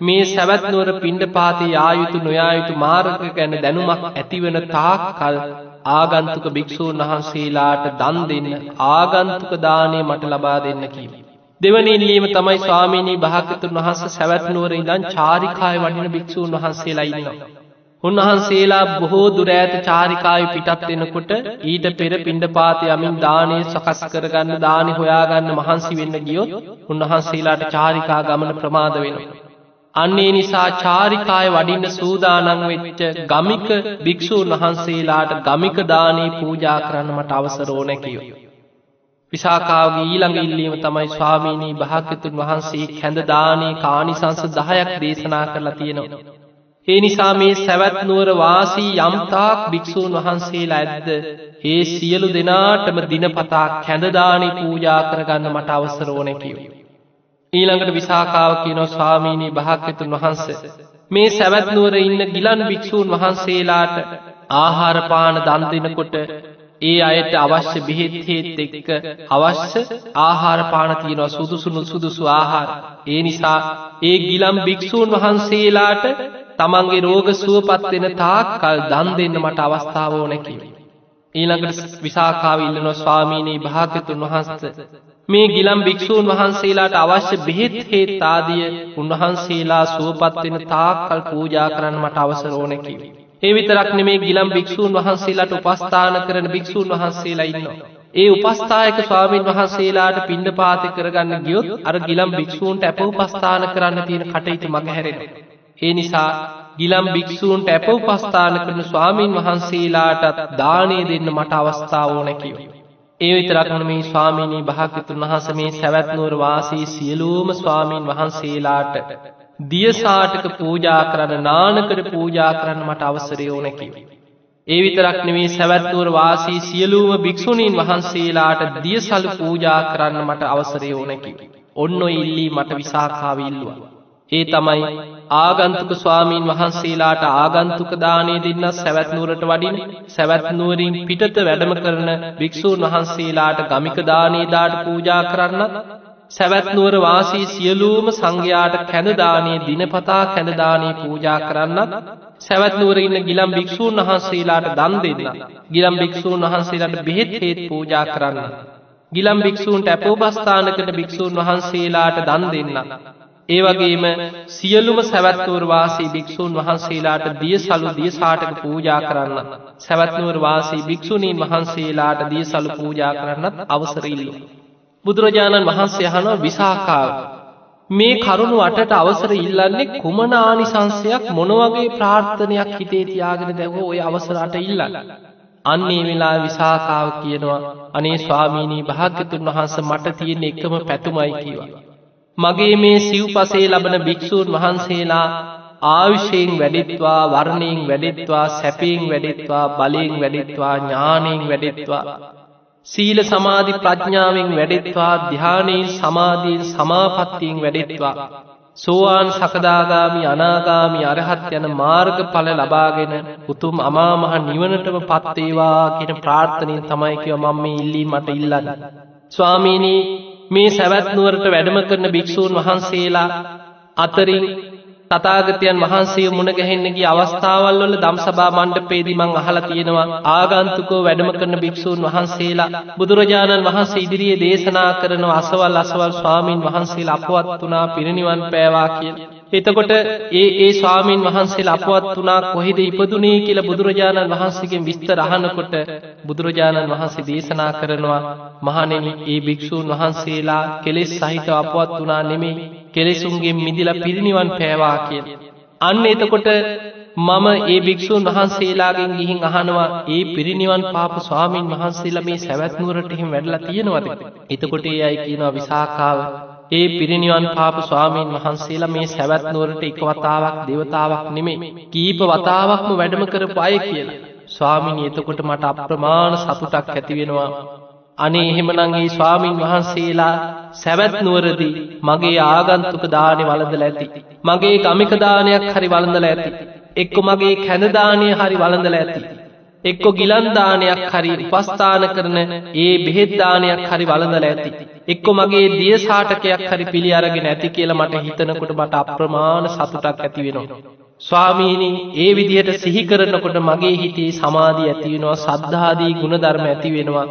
මේ සැවැත්නුවර පිණ්ඩ පාති ආයුතු නොයායුතු මාර්ග ගැන දැනුමක් ඇතිවන තාක් කල් ආගන්තුක භික්‍ෂූන් වහන්සේලාට දන් දෙන්න ආගන්තුක දානය මට ලබා දෙන්න කීම. දෙවනි ඉල්ලීම තමයි ස්වාමීනී භාගතුන් වහන්ස සැවැත්නුවර ඉඳන් චාරිකාය වඩින භික්‍ෂූන් වහන්සේලා ඉන්නවා. උන්වහන්සේලා බොහෝ දුරෑත චාරිකාය පිටත් වෙනකොට ඊට පෙර පිණ්ඩ පාති යමින් දානය සකස් කරගන්න දානි හොයාගන්න මහන්සි වෙන්න ගියොත් උන්වහන්සේලාට චාරිකා ගමන ප්‍රමාද වෙනවා. අන්නේ නිසා චාරිකාය වඩින්න සූදානං වෙච්ච ගමික භික්‍ෂූන් වහන්සේලාට ගමික දානී පූජා කරන්න මට අවසරෝන කියෝ. විසාකාවගේ ඊළඟ ඉල්ලීම තමයි ස්වාමීණී භාග්‍යතුන් වහන්සේ හැඳදානී කානිසංස දහයක් දේශනා කරලා තියෙනවා. ඒ නිසා මේ සැවැත්නුවර වාසී යම්තාක් භික්‍ෂූන් වහන්සේලා ඇද්ද ඒ සියලු දෙනාටම දිනපතා කැඳදානි පූජා කරගන්න මට අවසරෝනැකිව. ඊළඟට විසාකාව කියනො ස්වාමීණී භාග්‍යතුන් වහන්ස. මේ සැවැත්නුවර ඉන්න ගිලන් භික්‍ෂූන් වහන්සේලාට ආහාරපාන දන්දිනකොට ඒ අයට අවශ්‍ය බෙහෙත්හෙත් එක්ක අවශ්‍ය ආහාරපාන තියෙනවා සුදුසුණු සුදුසු ආහාර. ඒ නිසා ඒ ගිලම් භික්‍ෂූන් වහන්සේලාට තමන්ගේ රෝග සුවපත්වෙන තාක් කල් දන් දෙන්න මට අවස්ථාවෝ නැකිව. ඊළඟට විසාකාව ඉල්ලනො ස්වාමීනී භාගතුන් වහන්ස. මේ ගිලම් භික්‍ෂූන් වහන්සේලාට අවශ්‍ය බෙහෙත් හේත් ආදිය උන්වහන්සේලා සුවපත්වෙන තාක්කල් පූජා කරන්න මට අවසරෝනැකිව. ඒ විතරක් නෙමේ ගිලම් භික්‍ෂූන් වහන්සේලාට උපස්ථාන කරන භික්‍ෂූන් වහන්සේලා ඉන්නවා. ඒ උපස්ථායක ස්වාමීන් වහන්සේලාට පිණ්ඩ පාති කරගන්න ගියොත් අර ගිලම් භික්‍ෂූන්ට ඇප උපස්ථාන කරන්න තියෙන කටයුතු මගහැරෙන. ඒ නිසා ගිලම් භික්‍ෂූන්ට ඇප උපස්ථාන කරන ස්වාමීන් වහන්සේලාටත් දානය දෙන්න මට අවස්ථාවෝ නැකිව. ඒ විතරක්න මේ ස්වාමීණී භාගතුන් වහස මේ සැවැත්නුවර වාසී සියලූම ස්වාමීන් වහන්සේලාට දියසාටක පූජා කරන්න නානකට පූජා කරන්න මට අවසරයෝ නැකිව. ඒ විතරක් නෙවේ සැවැත්තුවර වාසී සියලූම භික්‍ෂුණීන් වහන්සේලාට දියසල් පූජා කරන්න මට අවසරයෝ නැකිව. ඔන්න ඉල්ලී මට විසාකාවිල්ලවා. ඒ තමයි ආගන්තුක ස්වාමීන් වහන්සේලාට ආගන්තුක දානය දෙන්න සැවැත්නුවරට වඩින් සැවැත්නුවරින් පිටත වැඩම කරන භික්‍ෂූන් වහන්සේලාට ගමික දානේදාට පූජා කරන්නත් සැවැත්නුවර වාසී සියලූම සංඝයාට කැඳදානය දිනපතා කැඳදානී පූජා කරන්නත් සැවැත්නුවර ඉන්න ගිලම් භික්‍ෂූන් වහන්සේලාට දන් දෙන්න. ගිලම් භික්‍ෂූන් වහන්සේලාට බෙහෙත් හේත් පූජා කරන්න. ගිලම් භික්‍ෂූන්ට ඇපෝබස්ථානකට භික්‍ෂූන් වහන්සේලාට දන් දෙන්න. ඒවගේම සියලුම සැවැත්තුවර වාසී භික්‍ෂූන් වහන්සේලාට දිය සලු දිය සාටක පූජා කරන්න. සැවැත්නුවර වාසී භික්‍ෂුණීන් වහන්සේලාට දිය සලු පූජා කරන්නත් අවසරඉල්ලු. බුදුරජාණන් වහන්සේ අහනෝ විසාකාව. මේ කරුණු අටට අවසර ඉල්ලන්නේ කුමනානිසංසයක් මොනවගේ ප්‍රාර්ථනයක් හිතේ තියාගෙන දැව ඔය අවසරට ඉල්ලන්න. අන්නේ වෙලා විසාකාව කියනවා අනේ ස්වාමීණී භාග්‍යතුන් වහන්ස මට තියෙන එකම පැතුමයි කියවා. මගේ මේ සිව් පසේ ලබන භික්‍ෂූන් වහන්සේලා ආවිෂයෙන් වැඩිත්වා වර්ණයෙන් වැඩිත්වා සැපයෙන් වැඩිත්වා බලයෙන් වැඩිත්වා ඥානයෙන් වැඩිත්වා සීල සමාධි ප්‍රඥාවෙන් වැඩෙත්වා ධ්‍යානයෙන් සමාධීන් සමාපත්තියෙන් වැඩෙත්වා. සෝවාන් සකදාගාමි අනාගාමි අරහත් යන මාර්ග පල ලබාගෙන උතුම් අමාමහ නිවනටම පත්තේවා කියෙන ප්‍රාර්ථනයෙන් තමයිකව මම මේ ඉල්ලී මට ඉල්ලන්න. ස්වාමීනී මේ සැවැත්නුවරට වැඩම කරන භික්‍ෂූන් වහන්සේලා අතරින් තතාගතයන් වහන්සේ මුණගැහෙන්නගේ අවස්ථාවල් වල දම්සභා මණ්ඩපේදි මං අහලා තියෙනවා ආගන්තුකෝ වැඩම කරන භික්‍ෂූන් වහන්සේලා බුදුරජාණන් වහන්සේ ඉදිරියේ දේශනා කරන අසවල් අසවල් ස්වාමීන් වහන්සේලා අපවත් වනා පිරිනිවන් පෑවා කිය. එතකොට ඒ ඒ ස්වාමීන් වහන්සේ අපවත් වනා කොහෙද ඉපදුනේ කියල බුදුරජාණන් වහන්සේගෙන් විස්තර අහනකොට බුදුරජාණන් වහන්සේ දේශනා කරනවා මහනෙන ඒ භික්‍ෂූන් වහන්සේලා කෙලෙස් සහිත අපවත් වනා නෙමේ කෙලෙසුන්ගේ මිදිල පිරිනිවන් පෑවා කිය. අන්න එතකොට මම ඒ භික්‍ෂූන් වහන්සේලාගෙන් ගිහින් අහනවා ඒ පිරිනිවන් පාප ස්වාමීන් වහන්සේලා මේ සැවැත්නුවරට එහෙම වැඩලා තියෙනවද. එතකොට ඒ අයි කියනවා විසාකාව ඒ පිරිනිවන් පාප ස්වාමීන් වහන්සේලා මේ සැවැත්නුවරට එක වතාවක් දෙවතාවක් නෙමේ කීප වතාවක්ම වැඩම කර පය කියලා. ස්වාමිනි එතකොට මට අප්‍රමාණ සතුටක් ඇතිවෙනවා අනේ එහෙමනංගේ ස්වාමීන් වහන්සේලා සැවැත් නුවරදී මගේ ආගන්තුක දානය වලදල ඇති. මගේ ගමිකදානයක් හරි වලඳල ඇති. එක්කො මගේ කැනදානය හරි වලඳල ඇති. එක්කො ගිලන්දානයක් හරි උපස්ථාන කරන ඒ බෙහෙද්දානයක් හරි වලඳල ඇති. එක්කො මගේ දිය සාටකයක් හරි පිළි අරගෙන ඇති කියලා මට හිතනකොට මට අප්‍රමාණ සතුටක් ඇති වෙනවා. ස්වාමීනි ඒ විදිහට සිහි කරනකොට මගේ හිතේ සමාධිය ඇති වෙනවා සද්ධාදී ගුණධර්ම ඇති වෙනවා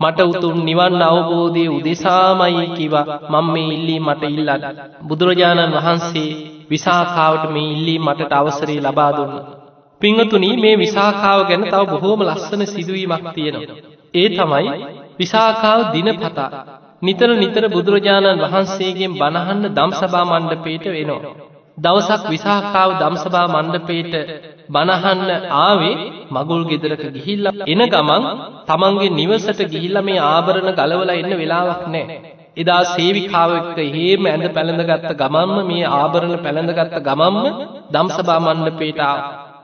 මට උතුම් නිවන් අවබෝධය උදෙසාමයි කිවා මම මේ ඉල්ලී මට ඉල්ලන්න බුදුරජාණන් වහන්සේ විසාකාවට මේ ඉල්ලී මට අවසරේ ලබා දුන්න පිංහතුනී මේ විසාකාව ගැන තව බොහෝම ලස්සන සිදුවීමක් තියෙනවා ඒ තමයි විසාකාව දිනපතා නිතර නිතර බුදුරජාණන් වහන්සේගෙන් බණහන්න දම්සභා මණ්ඩපේට වෙනවා. දවසක් විසාකාව දම්සභා මණ්ඩපේට බණහන්න ආවේ මගුල් ගෙදරක ගිහිල්ලා එන ගමන් තමන්ගේ නිවසට ගිහිල්ලා මේ ආභරණ ගලවලා එන්න වෙලාවක් නැහැ. එදා සේවිකාව එක්ක හේම ඇඳ පැළඳගත්ත ගමන්ම මේ ආභරණ පැළඳගත්ත ගමන්ම දම්සභා මණ්ඩපේට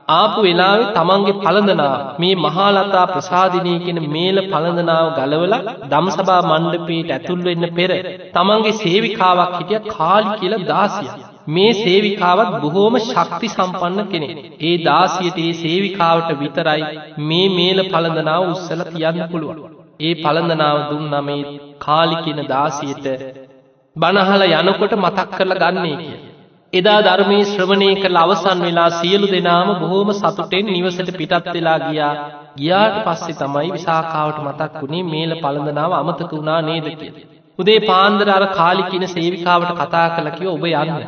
ආපු වෙලාවේ තමන්ගේ පළඳනාව මේ මහාලතා ප්‍රසාදිනී කියන මේල පළඳනාව ගලවලා දම්සභා මණ්ඩපයට ඇතුල් වෙන්න පෙර තමන්ගේ සේවිකාවක් හිටිය කාලි කියලා දාසිය. මේ සේවිකාවත් බොහෝම ශක්ති සම්පන්න කෙනෙක්. ඒ දාසියට ඒ සේවිකාවට විතරයි මේ මේල පළඳනාව උස්සල තියන්න පුළුවන්. ඒ පළඳනාව දුන්නා මේ කාලි කියන දාසියට බනහල යනකොට මතක් කරලා ගන්නේ කියලා. එදා ධර්මයේ ශ්‍රවණය කළ අවසන් වෙලා සියලු දෙනාම බොහෝම සතුටෙන් නිවසට පිටත් වෙලා ගියා ගියාට පස්සේ තමයි විසාකාවට මතක් වුණේ මේල පළඳනාව අමතක වුණා නේද කියලා. උදේ පාන්දර අර කාලි කියන සේවිකාවට කතා කළා කිව්වා ඔබ යන්න.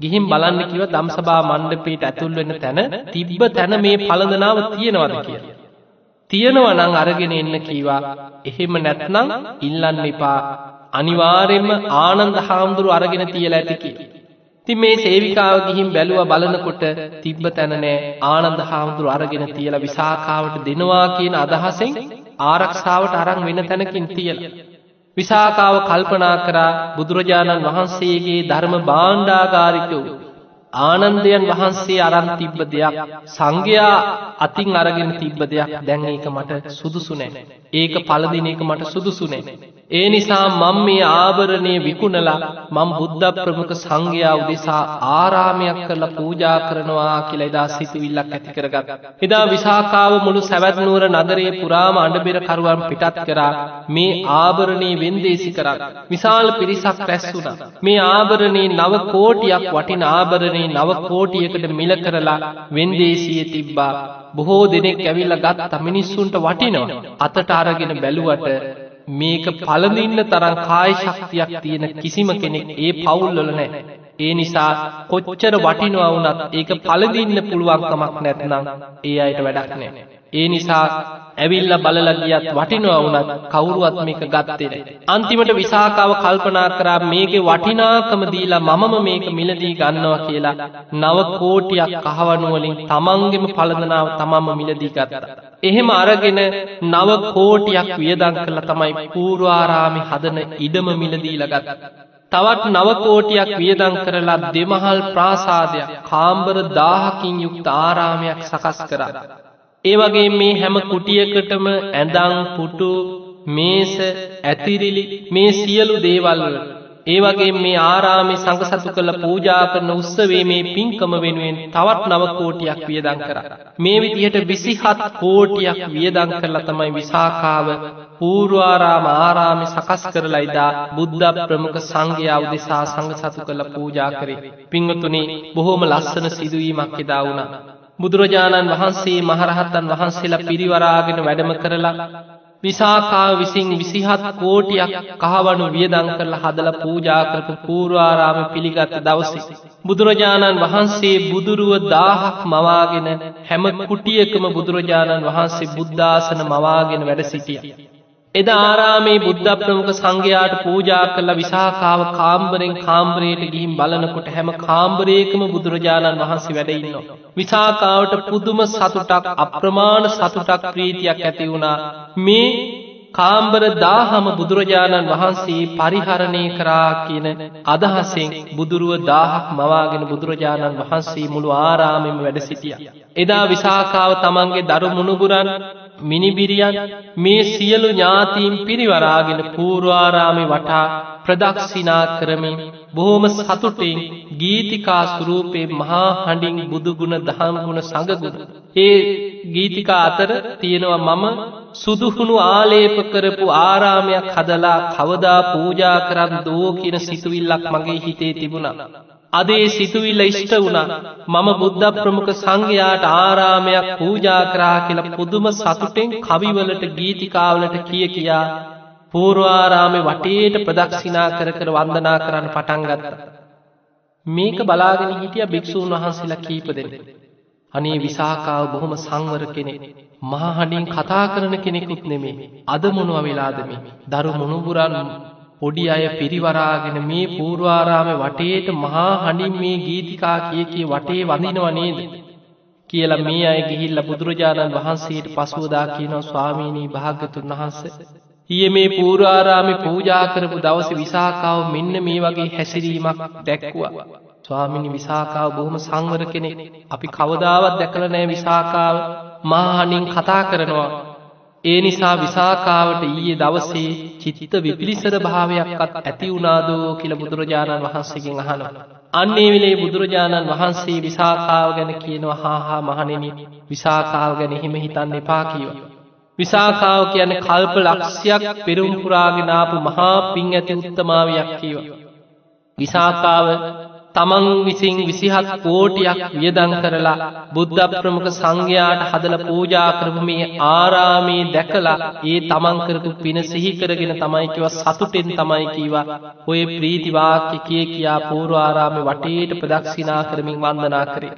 ගිහින් බලන්න කිව්ව දම්සභා මණ්ඩපයට ඇතුල් වෙන්න තැන තිබ්බ තැන මේ පළඳනාව තියෙනවද කියලා. තියෙනවා නම් අරගෙන එන්න කීවා. එහෙම නැත්නම් ඉල්ලන්න එපා. අනිවාර්යයෙන්ම ආනන්ද හාමුදුරු අරගෙන තියලා ඇති කියලා. ඉතින් මේ සේවිකාව ගිහින් බැලුවා බලනකොට තිබ්බ තැන නෑ ආනන්ද හාමුදුරු අරගෙන තියලා විසාකාවට දෙනවා කියන අදහසෙන් ආරක්ෂාවට අරන් වෙන තැනකින් තියලා. විසාකාව කල්පනා කරා බුදුරජාණන් වහන්සේගේ ධර්ම භාණ්ඩාගාරිකව් ආනන්දයන් වහන්සේ අරන් තිබ්බ දෙයක් සංඝයා අතින් අරගෙන තිබ්බ දෙයක් දැන් ඒක මට සුදුසු නෑ. ඒක පළදින එක මට සුදුසු නෑ. ඒ නිසා මම මේ ආභරණය විකුණලා මම බුද්ධ ප්‍රමුඛ සංඝයා උදෙසා ආරාමයක් කරලා පූජා කරනවා කියලා එදා සිතුවිල්ලක් ඇති කරගත්. එදා විසාකාව මුළු සැවැත් නුවර නගරයේ පුරාම අඬබෙර කරුවන් පිටත් කරා මේ ආභරණේ වෙන්දේසි කරා. විශාල පිරිසක් රැස් වුණා. මේ ආභරණේ නව කෝටියක් වටින ආභරණේ නව කෝටියකට මිල කරලා වෙන්දේසියේ තිබ්බා. බොහෝ දෙනෙක් ඇවිල්ලා ගත්ත මිනිස්සුන්ට වටිනවා. අතට අරගෙන බැලුවට මේක පළඳින්න තරම් කාය ශක්තියක් තියෙන කිසිම කෙනෙක් ඒ පවුල්වල නැහැ. ඒ නිසා කොච්චර වටිනවා වුණත් ඒක පළඳින්න පුළුවන්කමක් නැත්නම් ඒ අයට වැඩක් නැහැ. ඒ නිසා ඇවිල්ල බලලා ගියත් වටිනවා වුණත් කවුරුවත් මේක ගත්තේ නැහැ. අන්තිමට විසාකාව කල්පනා කරා මේකේ වටිනාකම දීලා මමම මේක මිලදී ගන්නවා කියලා නව කෝටියක් කහවණු වලින් තමන්ගෙම පළඳනාව තමන්ම මිලදී ගත්තා. එහෙම අරගෙන නව කෝටියක් වියදම් කළා තමයි පූර්වාරාමේ හදන ඉඩම මිලදීලා ගත්තා. තවත් නවකෝටියක් වියදං කරලා දෙමහල් ප්‍රාසාදයක් කාම්බර දාහකින් යුක්ත ආරාමයක් සකස් කරා. ඒ වගේ මේ හැම කුටියකටම ඇඳං පුටු මේස ඇතිරිලි මේ සියලු දේවල්වල ඒ වගේ මේ ආරාමේ සංඝසතු කළ පූජා කරන උත්සවයේ මේ පින්කම වෙනුවෙන් තවත් නව කෝටියක් වියදම් කරා. මේ විදිහට 27 කෝටියක් වියදම් කරලා තමයි විසාකාව පූර්වාරාම ආරාමේ සකස් කරලා ඉදා බුද්ධ ප්‍රමුඛ සංඝයා උදෙසා සංඝසතු කළ පූජා කරේ. පින්වතුනි බොහොම ලස්සන සිදුවීමක් එදා වුණා. බුදුරජාණන් වහන්සේ මහරහත්තන් වහන්සේලා පිරිවරාගෙන වැඩම කරලා විසාකාව විසින් විසිහත් කෝටියක් කහවනු වියදං කරලා හදල පූජා කරපු පූර්වාරාම පිළිගත්ත දවසි. බුදුරජාණන් වහන්සේ බුදුරුව දාහක් මවාගෙන හැම කුටියකම බුදුරජාණන් වහන්සේ බුද්ධාසන මවාගෙන වැඩ සිටිය. එද ආරාමේ බුද්ධ ප්‍රමුඛ සංඝයාට පූජා කළ විසාකාව කාම්බරෙන් කාම්බරයට ගිහින් බලනකොට හැම කාම්බරයකම බුදුරජාණන් වහන්සේ වැඩඉන්නවා. විසාකාවට පුදුම සතුටක් අප්‍රමාණ සතුටක් ප්‍රීතියක් ඇති වුණා මේ කාම්බර දාහම බුදුරජාණන් වහන්සේ පරිහරණය කරා කියන අදහසෙන් බුදුරුව දාහක් මවාගෙන බුදුරජාණන් වහන්සේ මුළු ආරාමෙම වැඩ සිටිය. එදා විසාකාව තමන්ගේ දරු මුණුබුරන් මිනිබිරියන් මේ සියලු ඥාතීන් පිරිවරාගෙන පූර්වාරාමි වටා ප්‍රදක්ෂිනා කරමින් බොහෝම සතුටින් ගීතිකා සුරූපේ මහා හඬින් බුදුගුණ දහම්ගුණ සඟගුණ. ඒ ගීතිකා අතර තියෙනවා මම සුදුහුණු ආලේප කරපු ආරාමයක් හදලා කවදා පූජා කරන්න දෝ කියන සිතුවිල්ලක් මගේ හිතේ තිබුණා. අදේ සිතුවිල්ල ඉෂ්ට වුණා මම බුද්ධ ප්‍රමුඛ සංඝයාට ආරාමයක් පූජා කරා කියලා පුදුම සතුටෙන් කවිවලට ගීතිකාවලට කිය කියා පූර්වාරාමේ වටේට ප්‍රදක්ෂිනා කර කර වන්දනා කරන්න පටන් ගත්තා. මේක බලාගෙන හිටිය භික්‍ෂූන් වහන්සේලා කීප දෙනෙ. අනේ විසාකාව බොහොම සංවර කෙනෙ. මහහඩින් කතා කරන කෙනෙකුත් නෙමේ. අද මොනුව වෙලාදමි. දරු මුණුබුරන් පොඩි අය පිරිවරාගෙන මේ පූර්වාරාම වටේට මහා හඬින් මේ ගීතිකා කිය කිය වටේ වඳිනවනේද. කියලා මේ අය ගිහිල්ල බුදුරජාණන් වහන්සේට පසුවදා කියනව ස්වාමීණී භාගතුන් වහන්ස. හිය මේ පූරාරාමි පූජා කරපු දවස විසාකාව මෙන්න මේ වගේ හැසිරීමක් දැක්කුවා. ස්වාමිනි විසාකාව බොහොම සංවර කෙනෙක් අපි කවදාවත් දැකල නෑ විසාකාව මාහනින් කතා කරනවා ඒ නිසා විසාකාවට ඊයේ දවසේ චිත්ත විපිලිසර භාවයක්ත් ඇති වුණාදෝ කියල බුදුරජාණන් වහන්සේගෙන් අහන. අන්නේ විලේ බුදුරජාණන් වහන්සේ විසාකාව ගැන කියනවා හාහා මහනෙන විසාකාව ගැන හිම හිතන්න එපා කියව. විසාකාව කියන කල්ප ලක්ෂයක් පෙරුම්පුරාගෙනාපු මහා පින් ඇති උත්තමාවයක් කියව. විසාකාව තමන් විසින් විසිහත් කෝටියක් වියදං කරලා බුද්ධ ප්‍රමුඛ සංඝයාට හදල පූජා කරපු මේ ආරාමේ දැකලා ඒ තමන් කරපු පින සිහි කරගෙන තමයිකිව සතුටෙන් තමයි කීවා ඔය ප්‍රීතිවාක්‍ය කිය කියා පූර්වාරාමේ වටේට ප්‍රදක්ෂිනා කරමින් වන්දනා කරේ.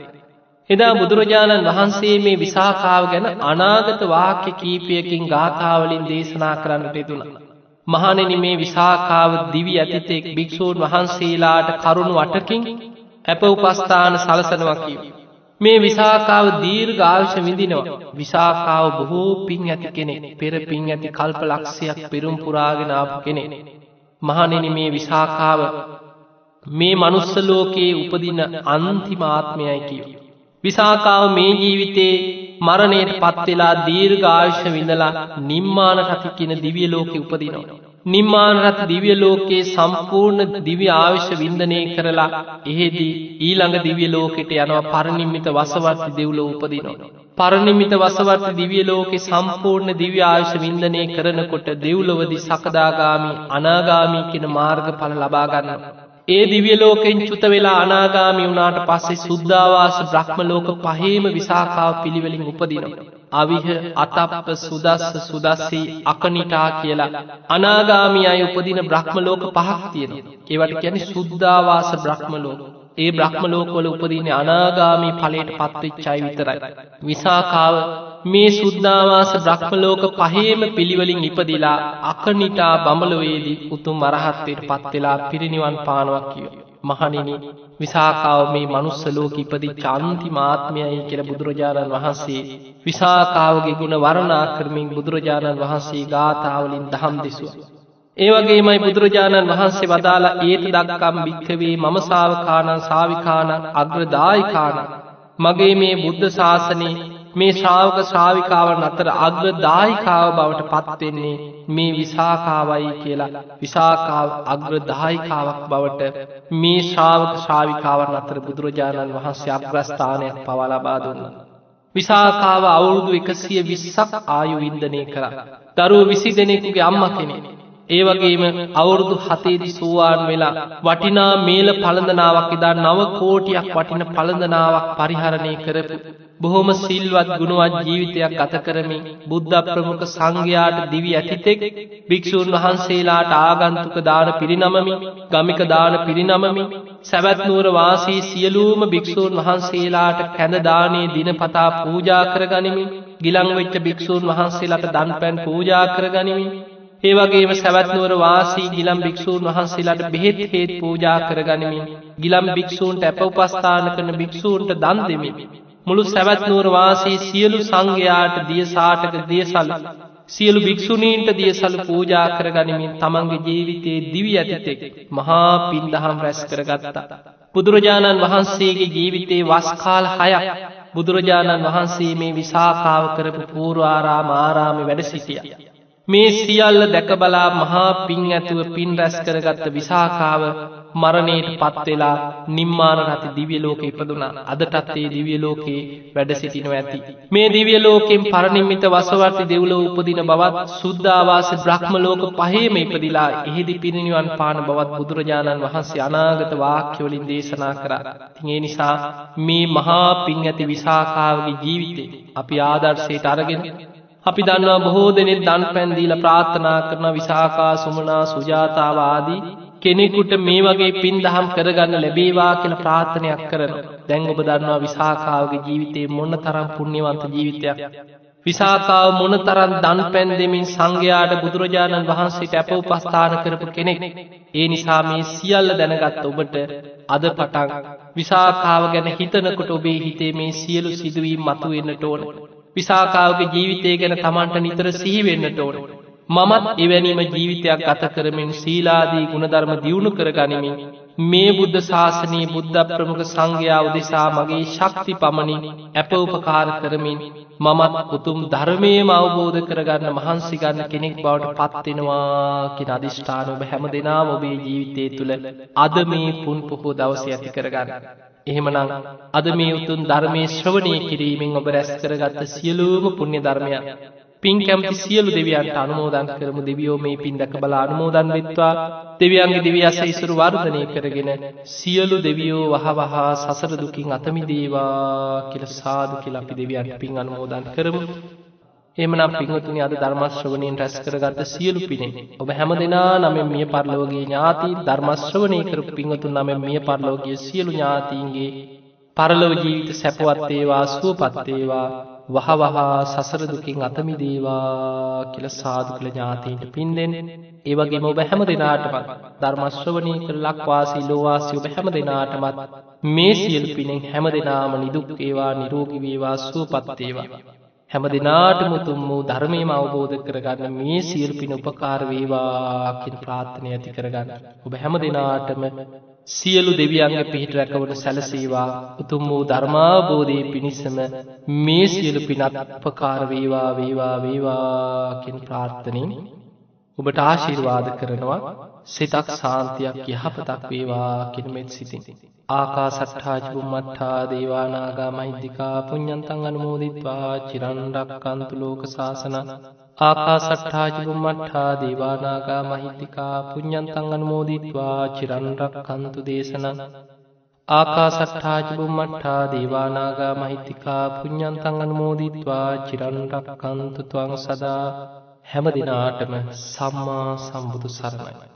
එදා බුදුරජාණන් වහන්සේ මේ විසාකාව ගැන අනාගත වාක්‍ය කීපයකින් ගාථාවලින් දේශනා කරන්නට යුතුුණා. මහනෙන මේ විසාකාව දිවි ඇතිතෙක් භික්‍ෂූන් වහන්සේලාට කරුණු අටකින් ඇප උපස්ථාන සලසනවකිව. මේ විසාකාව දීර් ගාල්ශ විඳිනවා විසාකාව බොහෝ පින් ඇති කෙනෙ පෙර පින් ඇති කල්ප ලක්ෂයක් පෙරුම් පුරාගෙනාපු කෙනෙ. මහනෙන මේ විසාකාව මේ මනුස්සලෝකයේ උපදින අන්තිමාත්මයයි කියව. විසාකාව මේ ජීවිතේ මරණයට පත්වෙලා දීර්ඝායුෂ විඳලා නිම්මාන රති කියන දිවිය ලෝකෙ උපදිනවා. නිම්මාන රත දිවිය ලෝකයේ සම්පූර්ණ දිවි ආවිශ්‍ය වින්දනය කරලා එහෙදී ඊළඟ දිවිය ලෝකෙට යනවා පරණිම්මිත වසවර්ති දෙව්ලෝ උපදිනවා. පරණිමිත වසවර්ත දිවිය ලෝකෙ සම්පූර්ණ දිව්‍ය ආයුෂ වින්දනය කරනකොට දෙව්ලොවදි සකදාගාමි අනාගාමී කෙන මාර්ග පල ලබාගන්න. ඒ දිවියලෝකෙන් චුත වෙලා අනාගාමි වුණාට පස්සේ සුද්ධවාස බ්‍රහ්ම ලෝක පහේම විසාකාව පිළිවෙලින් උපදින. අවිහ අතප්ප සුදස්ස සුදස්සී අකනිටා කියලා අනාගාමි අය උපදින බ්‍රහ්ම ලෝක පහක් තියෙන. ඒවට කියැන සුද්ධවාස බ්‍රහ්ම ලෝක. ඒ බ්‍රහ්ම ලෝකවල උපදින අනාගාමී පලට පත්වෙච්චයි විතරයි. විසාකාව මේ සුද්ධවාස බ්‍රහ්මලෝක පහේම පිළිවලින් ඉපදිලා අකනිටා බමලවේදී උතුම් මරහත්තයට පත්වෙලා පිරිනිවන් පානවක් කිය. මහනින විසාකාව මේ මනුස්සලෝක ඉපදි චන්ති මාත්මයයි කියල බුදුරජාණන් වහන්සේ විසාකාවගේ ගුණ වරණා කරමින් බුදුරජාණන් වහන්සේ ගාථාවලින් දහම් දෙසුව. ඒවගේමයි බුදුරජාණන් වහන්සේ වදාලා ඒත් දක්කම් භික්කවේ මම සාාවකානන් සාවිකානන් අග්‍රදායිකාන මගේ මේ බුද්ධ ශාසනයේ මේ ශ්‍රාවක ශ්‍රාවිකාවන් අතර අග්‍ර දායිකාව බවට පත්වෙන්නේ මේ විසාකාවයි කියලා විසාකාව අග්‍ර දායිකාවක් බවට මේ ශ්‍රාවක ශ්‍රාවිකාවන් අතර බුදුරජාණන් වහන්සේ අග්‍රස්ථානයක් පවලබා දුන්න. විසාකාව අවුරුදු එකසිය විස්සක් ආයු වින්දනය කර. දරුව විසි දෙනෙකුගේ අම්ම කෙනෙ. ඒවගේම අවුරුදු හතේදි සූවාන් වෙලා වටිනා මේල පළඳනාවක් එදා නව කෝටියක් වටින පළඳනාවක් පරිහරණය කරපු. බොහොම සිල්වත් ගුණුවත් ජීවිතයක් ගත කරමින් බුද්ධ ප්‍රමුඛ සංඝයාට දිවි ඇතිතෙක් භික්‍ෂූන් වහන්සේලාට ආගන්තුක දාන පිරිනමමි ගමික දාන පිරිනමමි සැවැත්නුවර වාසී සියලූම භික්‍ෂූන් වහන්සේලාට කැඳදානයේ දිනපතා පූජා කරගනිමින් ගිලංවෙච්ච භික්‍ෂූන් වහන්සේලාට දන් පැන් පූජා කරගනිමින් ඒවගේම සැවැත්නුවර වාසී ගිලම් භික්‍ෂූන් වහන්සේලාට බෙහෙත් හේත් පූජා කරගනිමින් ගිලම් භික්‍ෂූන්ට ඇප උපස්ථාන කරන භික්‍ෂූන්ට දන් දෙමින්. මුළු සැවැත්නුවර වාසී සියලු සංඝයාට දියසාටක දියසල සියලු භික්‍ෂුණීන්ට දියසල පූජා කරගනිමින් තමන්ගේ ජීවිතයේ දිවි ඇතිතෙක් මහා පින්දහම් රැස් කරගත්තා. බුදුරජාණන් වහන්සේගේ ජීවිතයේ වස්කාල් හයක් බුදුරජාණන් වහන්සේ මේ විසාකාව කරපු පූරවාරාම ආරාමි වැඩ සිටිය. මේ සියල්ල දැකබලා මහා පින් ඇතුව පින් රැස් කරගත්ත විසාකාව මරණයට පත්වෙලා නිම්මාන රති දිවියලෝක ඉපදුනා අදටත්තේ දිවියලෝකයේ වැඩ සිටිනව ඇති. මේ දිවියලෝකෙන් පරණින්මිත වසවර්ති දෙව්ල උපදින බවත් සුද්ධවාස බ්‍රහ්මලෝක පහේම ඉපදිලා එහිදි පිරිනිවන් පාන බවත් බුදුරජාණන් වහන්සේ අනාගත වාක්‍යවලින් දේශනා කර. තිඒ නිසා මේ මහා පින් ඇති විසාකාවගේ ජීවිතේ අපි ආදර්ශයට අරගෙන අපි දන්නවා බොහෝ දෙනෙත් දන් පැන්දීල ප්‍රාර්ථනා කරන විසාකා සුමනා සුජාතාවාදී කෙනෙකුට මේ වගේ පින් දහම් කරගන්න ලැබේවා කියල ප්‍රාර්ථනයක් කරන දැන් ඔබ දන්නවා විසාකාවගේ ජීවිතේ මොන්න තරම් පුුණ්‍යවන්ත ජීවිතයක්. විසාකාව මොන තරන් දන් පැන් දෙමින් සංඝයාට බුදුරජාණන් වහන්සේට ඇප උපස්ථාන කරපු කෙනෙක්. ඒ නිසා මේ සියල්ල දැනගත්ත ඔබට අද පටන් විසාකාව ගැන හිතනකොට ඔබේ හිතේ මේ සියලු සිදුවීම් මතු වෙන්නට ඕන. විසාකාවගේ ජීවිතය ගැන තමන්ට නිතර සිහිවෙන්නට ඕන. මමත් එවැනීම ජීවිතයක් ගත කරමින් සීලාදී ගුණධර්ම දියුණු කර ගනිමින් මේ බුද්ධ ශාසනයේ බුද්ධ ප්‍රමුඛ සංඝයාව දෙසා මගේ ශක්ති පමණින් ඇප උපකාර කරමින් මමත් උතුම් ධර්මයම අවබෝධ කරගන්න මහන්සිගන්න කෙනෙක් බවට පත්වෙනවා කියෙන අධිෂ්ඨාන ඔබ හැම දෙනා ඔබේ ජීවිතය තුළ අද මේ පුන් පොහෝ දවස ඇති කරගන්න. එහෙමනං අද මේ උතුන් ධර්මය ශ්‍රවණය කිරීමෙන් ඔබ රැස් කරගත්ත සියලූම පුුණ්‍ය ධර්මයක්. පින් කැමති සියලු දෙවියන්ට අනුමෝදන් කරමු දෙවියෝ මේ පින් දැක බල අනුමෝදන් වෙත්වා දෙවියන්ගේ දෙවියස ඉසුරු වර්ධනය කරගෙන සියලු දෙවියෝ වහවහා සසර දුකින් අතමිදේවා කියල සාදු කියල අපි දෙවියන් පින් අනුමෝදන් කරමු එමනම් පිංහතුනි අද ධර්මශ්‍රවණයෙන් රැස් කරගත්ත සියලු පිනේ ඔබ හැම දෙනා නම මිය පරලෝගේ ඥාති ධර්මශ්‍රවණය කරපු පිංහතුන් නම මිය පරලෝගේ සියලු ඥාතීන්ගේ පරලොව ජීවිත සැපවත්තේවා සුවපත්තේවා වහවහා සසරදුකින් අතමිදේවා කියල සාදු කළ ඥාතීන්ට පින්දෙන් ඒවගේ ඔබ හැම දෙනාටමත් ධර්මශ්‍රවනී කර ලක්වාසී ලෝවාසි ඔබ හැම දෙනාටමත් මේ සියල් පිනෙන් හැම දෙනාම නිදුක්කේවා නිරෝගිවේවා සුවපත්තේවා. හැම දෙනාටමුතුම් වූ ධර්මයම අවබෝධ කරගන්න මේ සියල් පින උපකාරවේවාකින් ප්‍රාත්ථනය ඇති කරගන්න. ඔබ හැම දෙනාටම සියලු දෙවියන්ගේ පිහිට රැකවට සැලසේවා උතුම් වූ ධර්මාබෝධය පිණිසම මේ සියලු පිනත් උපකාරවේවා වේවා වේවාකින් ප්‍රාර්ථනින් ඔබට ආශිර්වාද කරනවා සිතක් සාන්තියක් යහපතක් වේවා කෙනමෙත් සිතින්. ආකා සට්ඨාජබුම් මට්ඨා දේවානාගා මහිද්දිකා පුඤ්ඥන්තන් අනුමෝදිත්වා චිරන්ඩක්කන්තු ලෝක ශාසන. ආකා සට්ඨාජබුම් මට්ඨා දේවානාගා මහිද්දිකා පුඤ්ඥන්තන් අනුමෝදිත්වා චිරන්ඩක්කන්තු දේශන. ආකා සට්ඨාජබුම් මට්ඨා දේවානාගා මහිත්තිකා පුඤ්ඥන්තන් අනුමෝදිත්වා චිරන්ඩක්කන්තු තුවන් සදා. හැම දිනාටම සම්මා සම්බුදු සරණයි.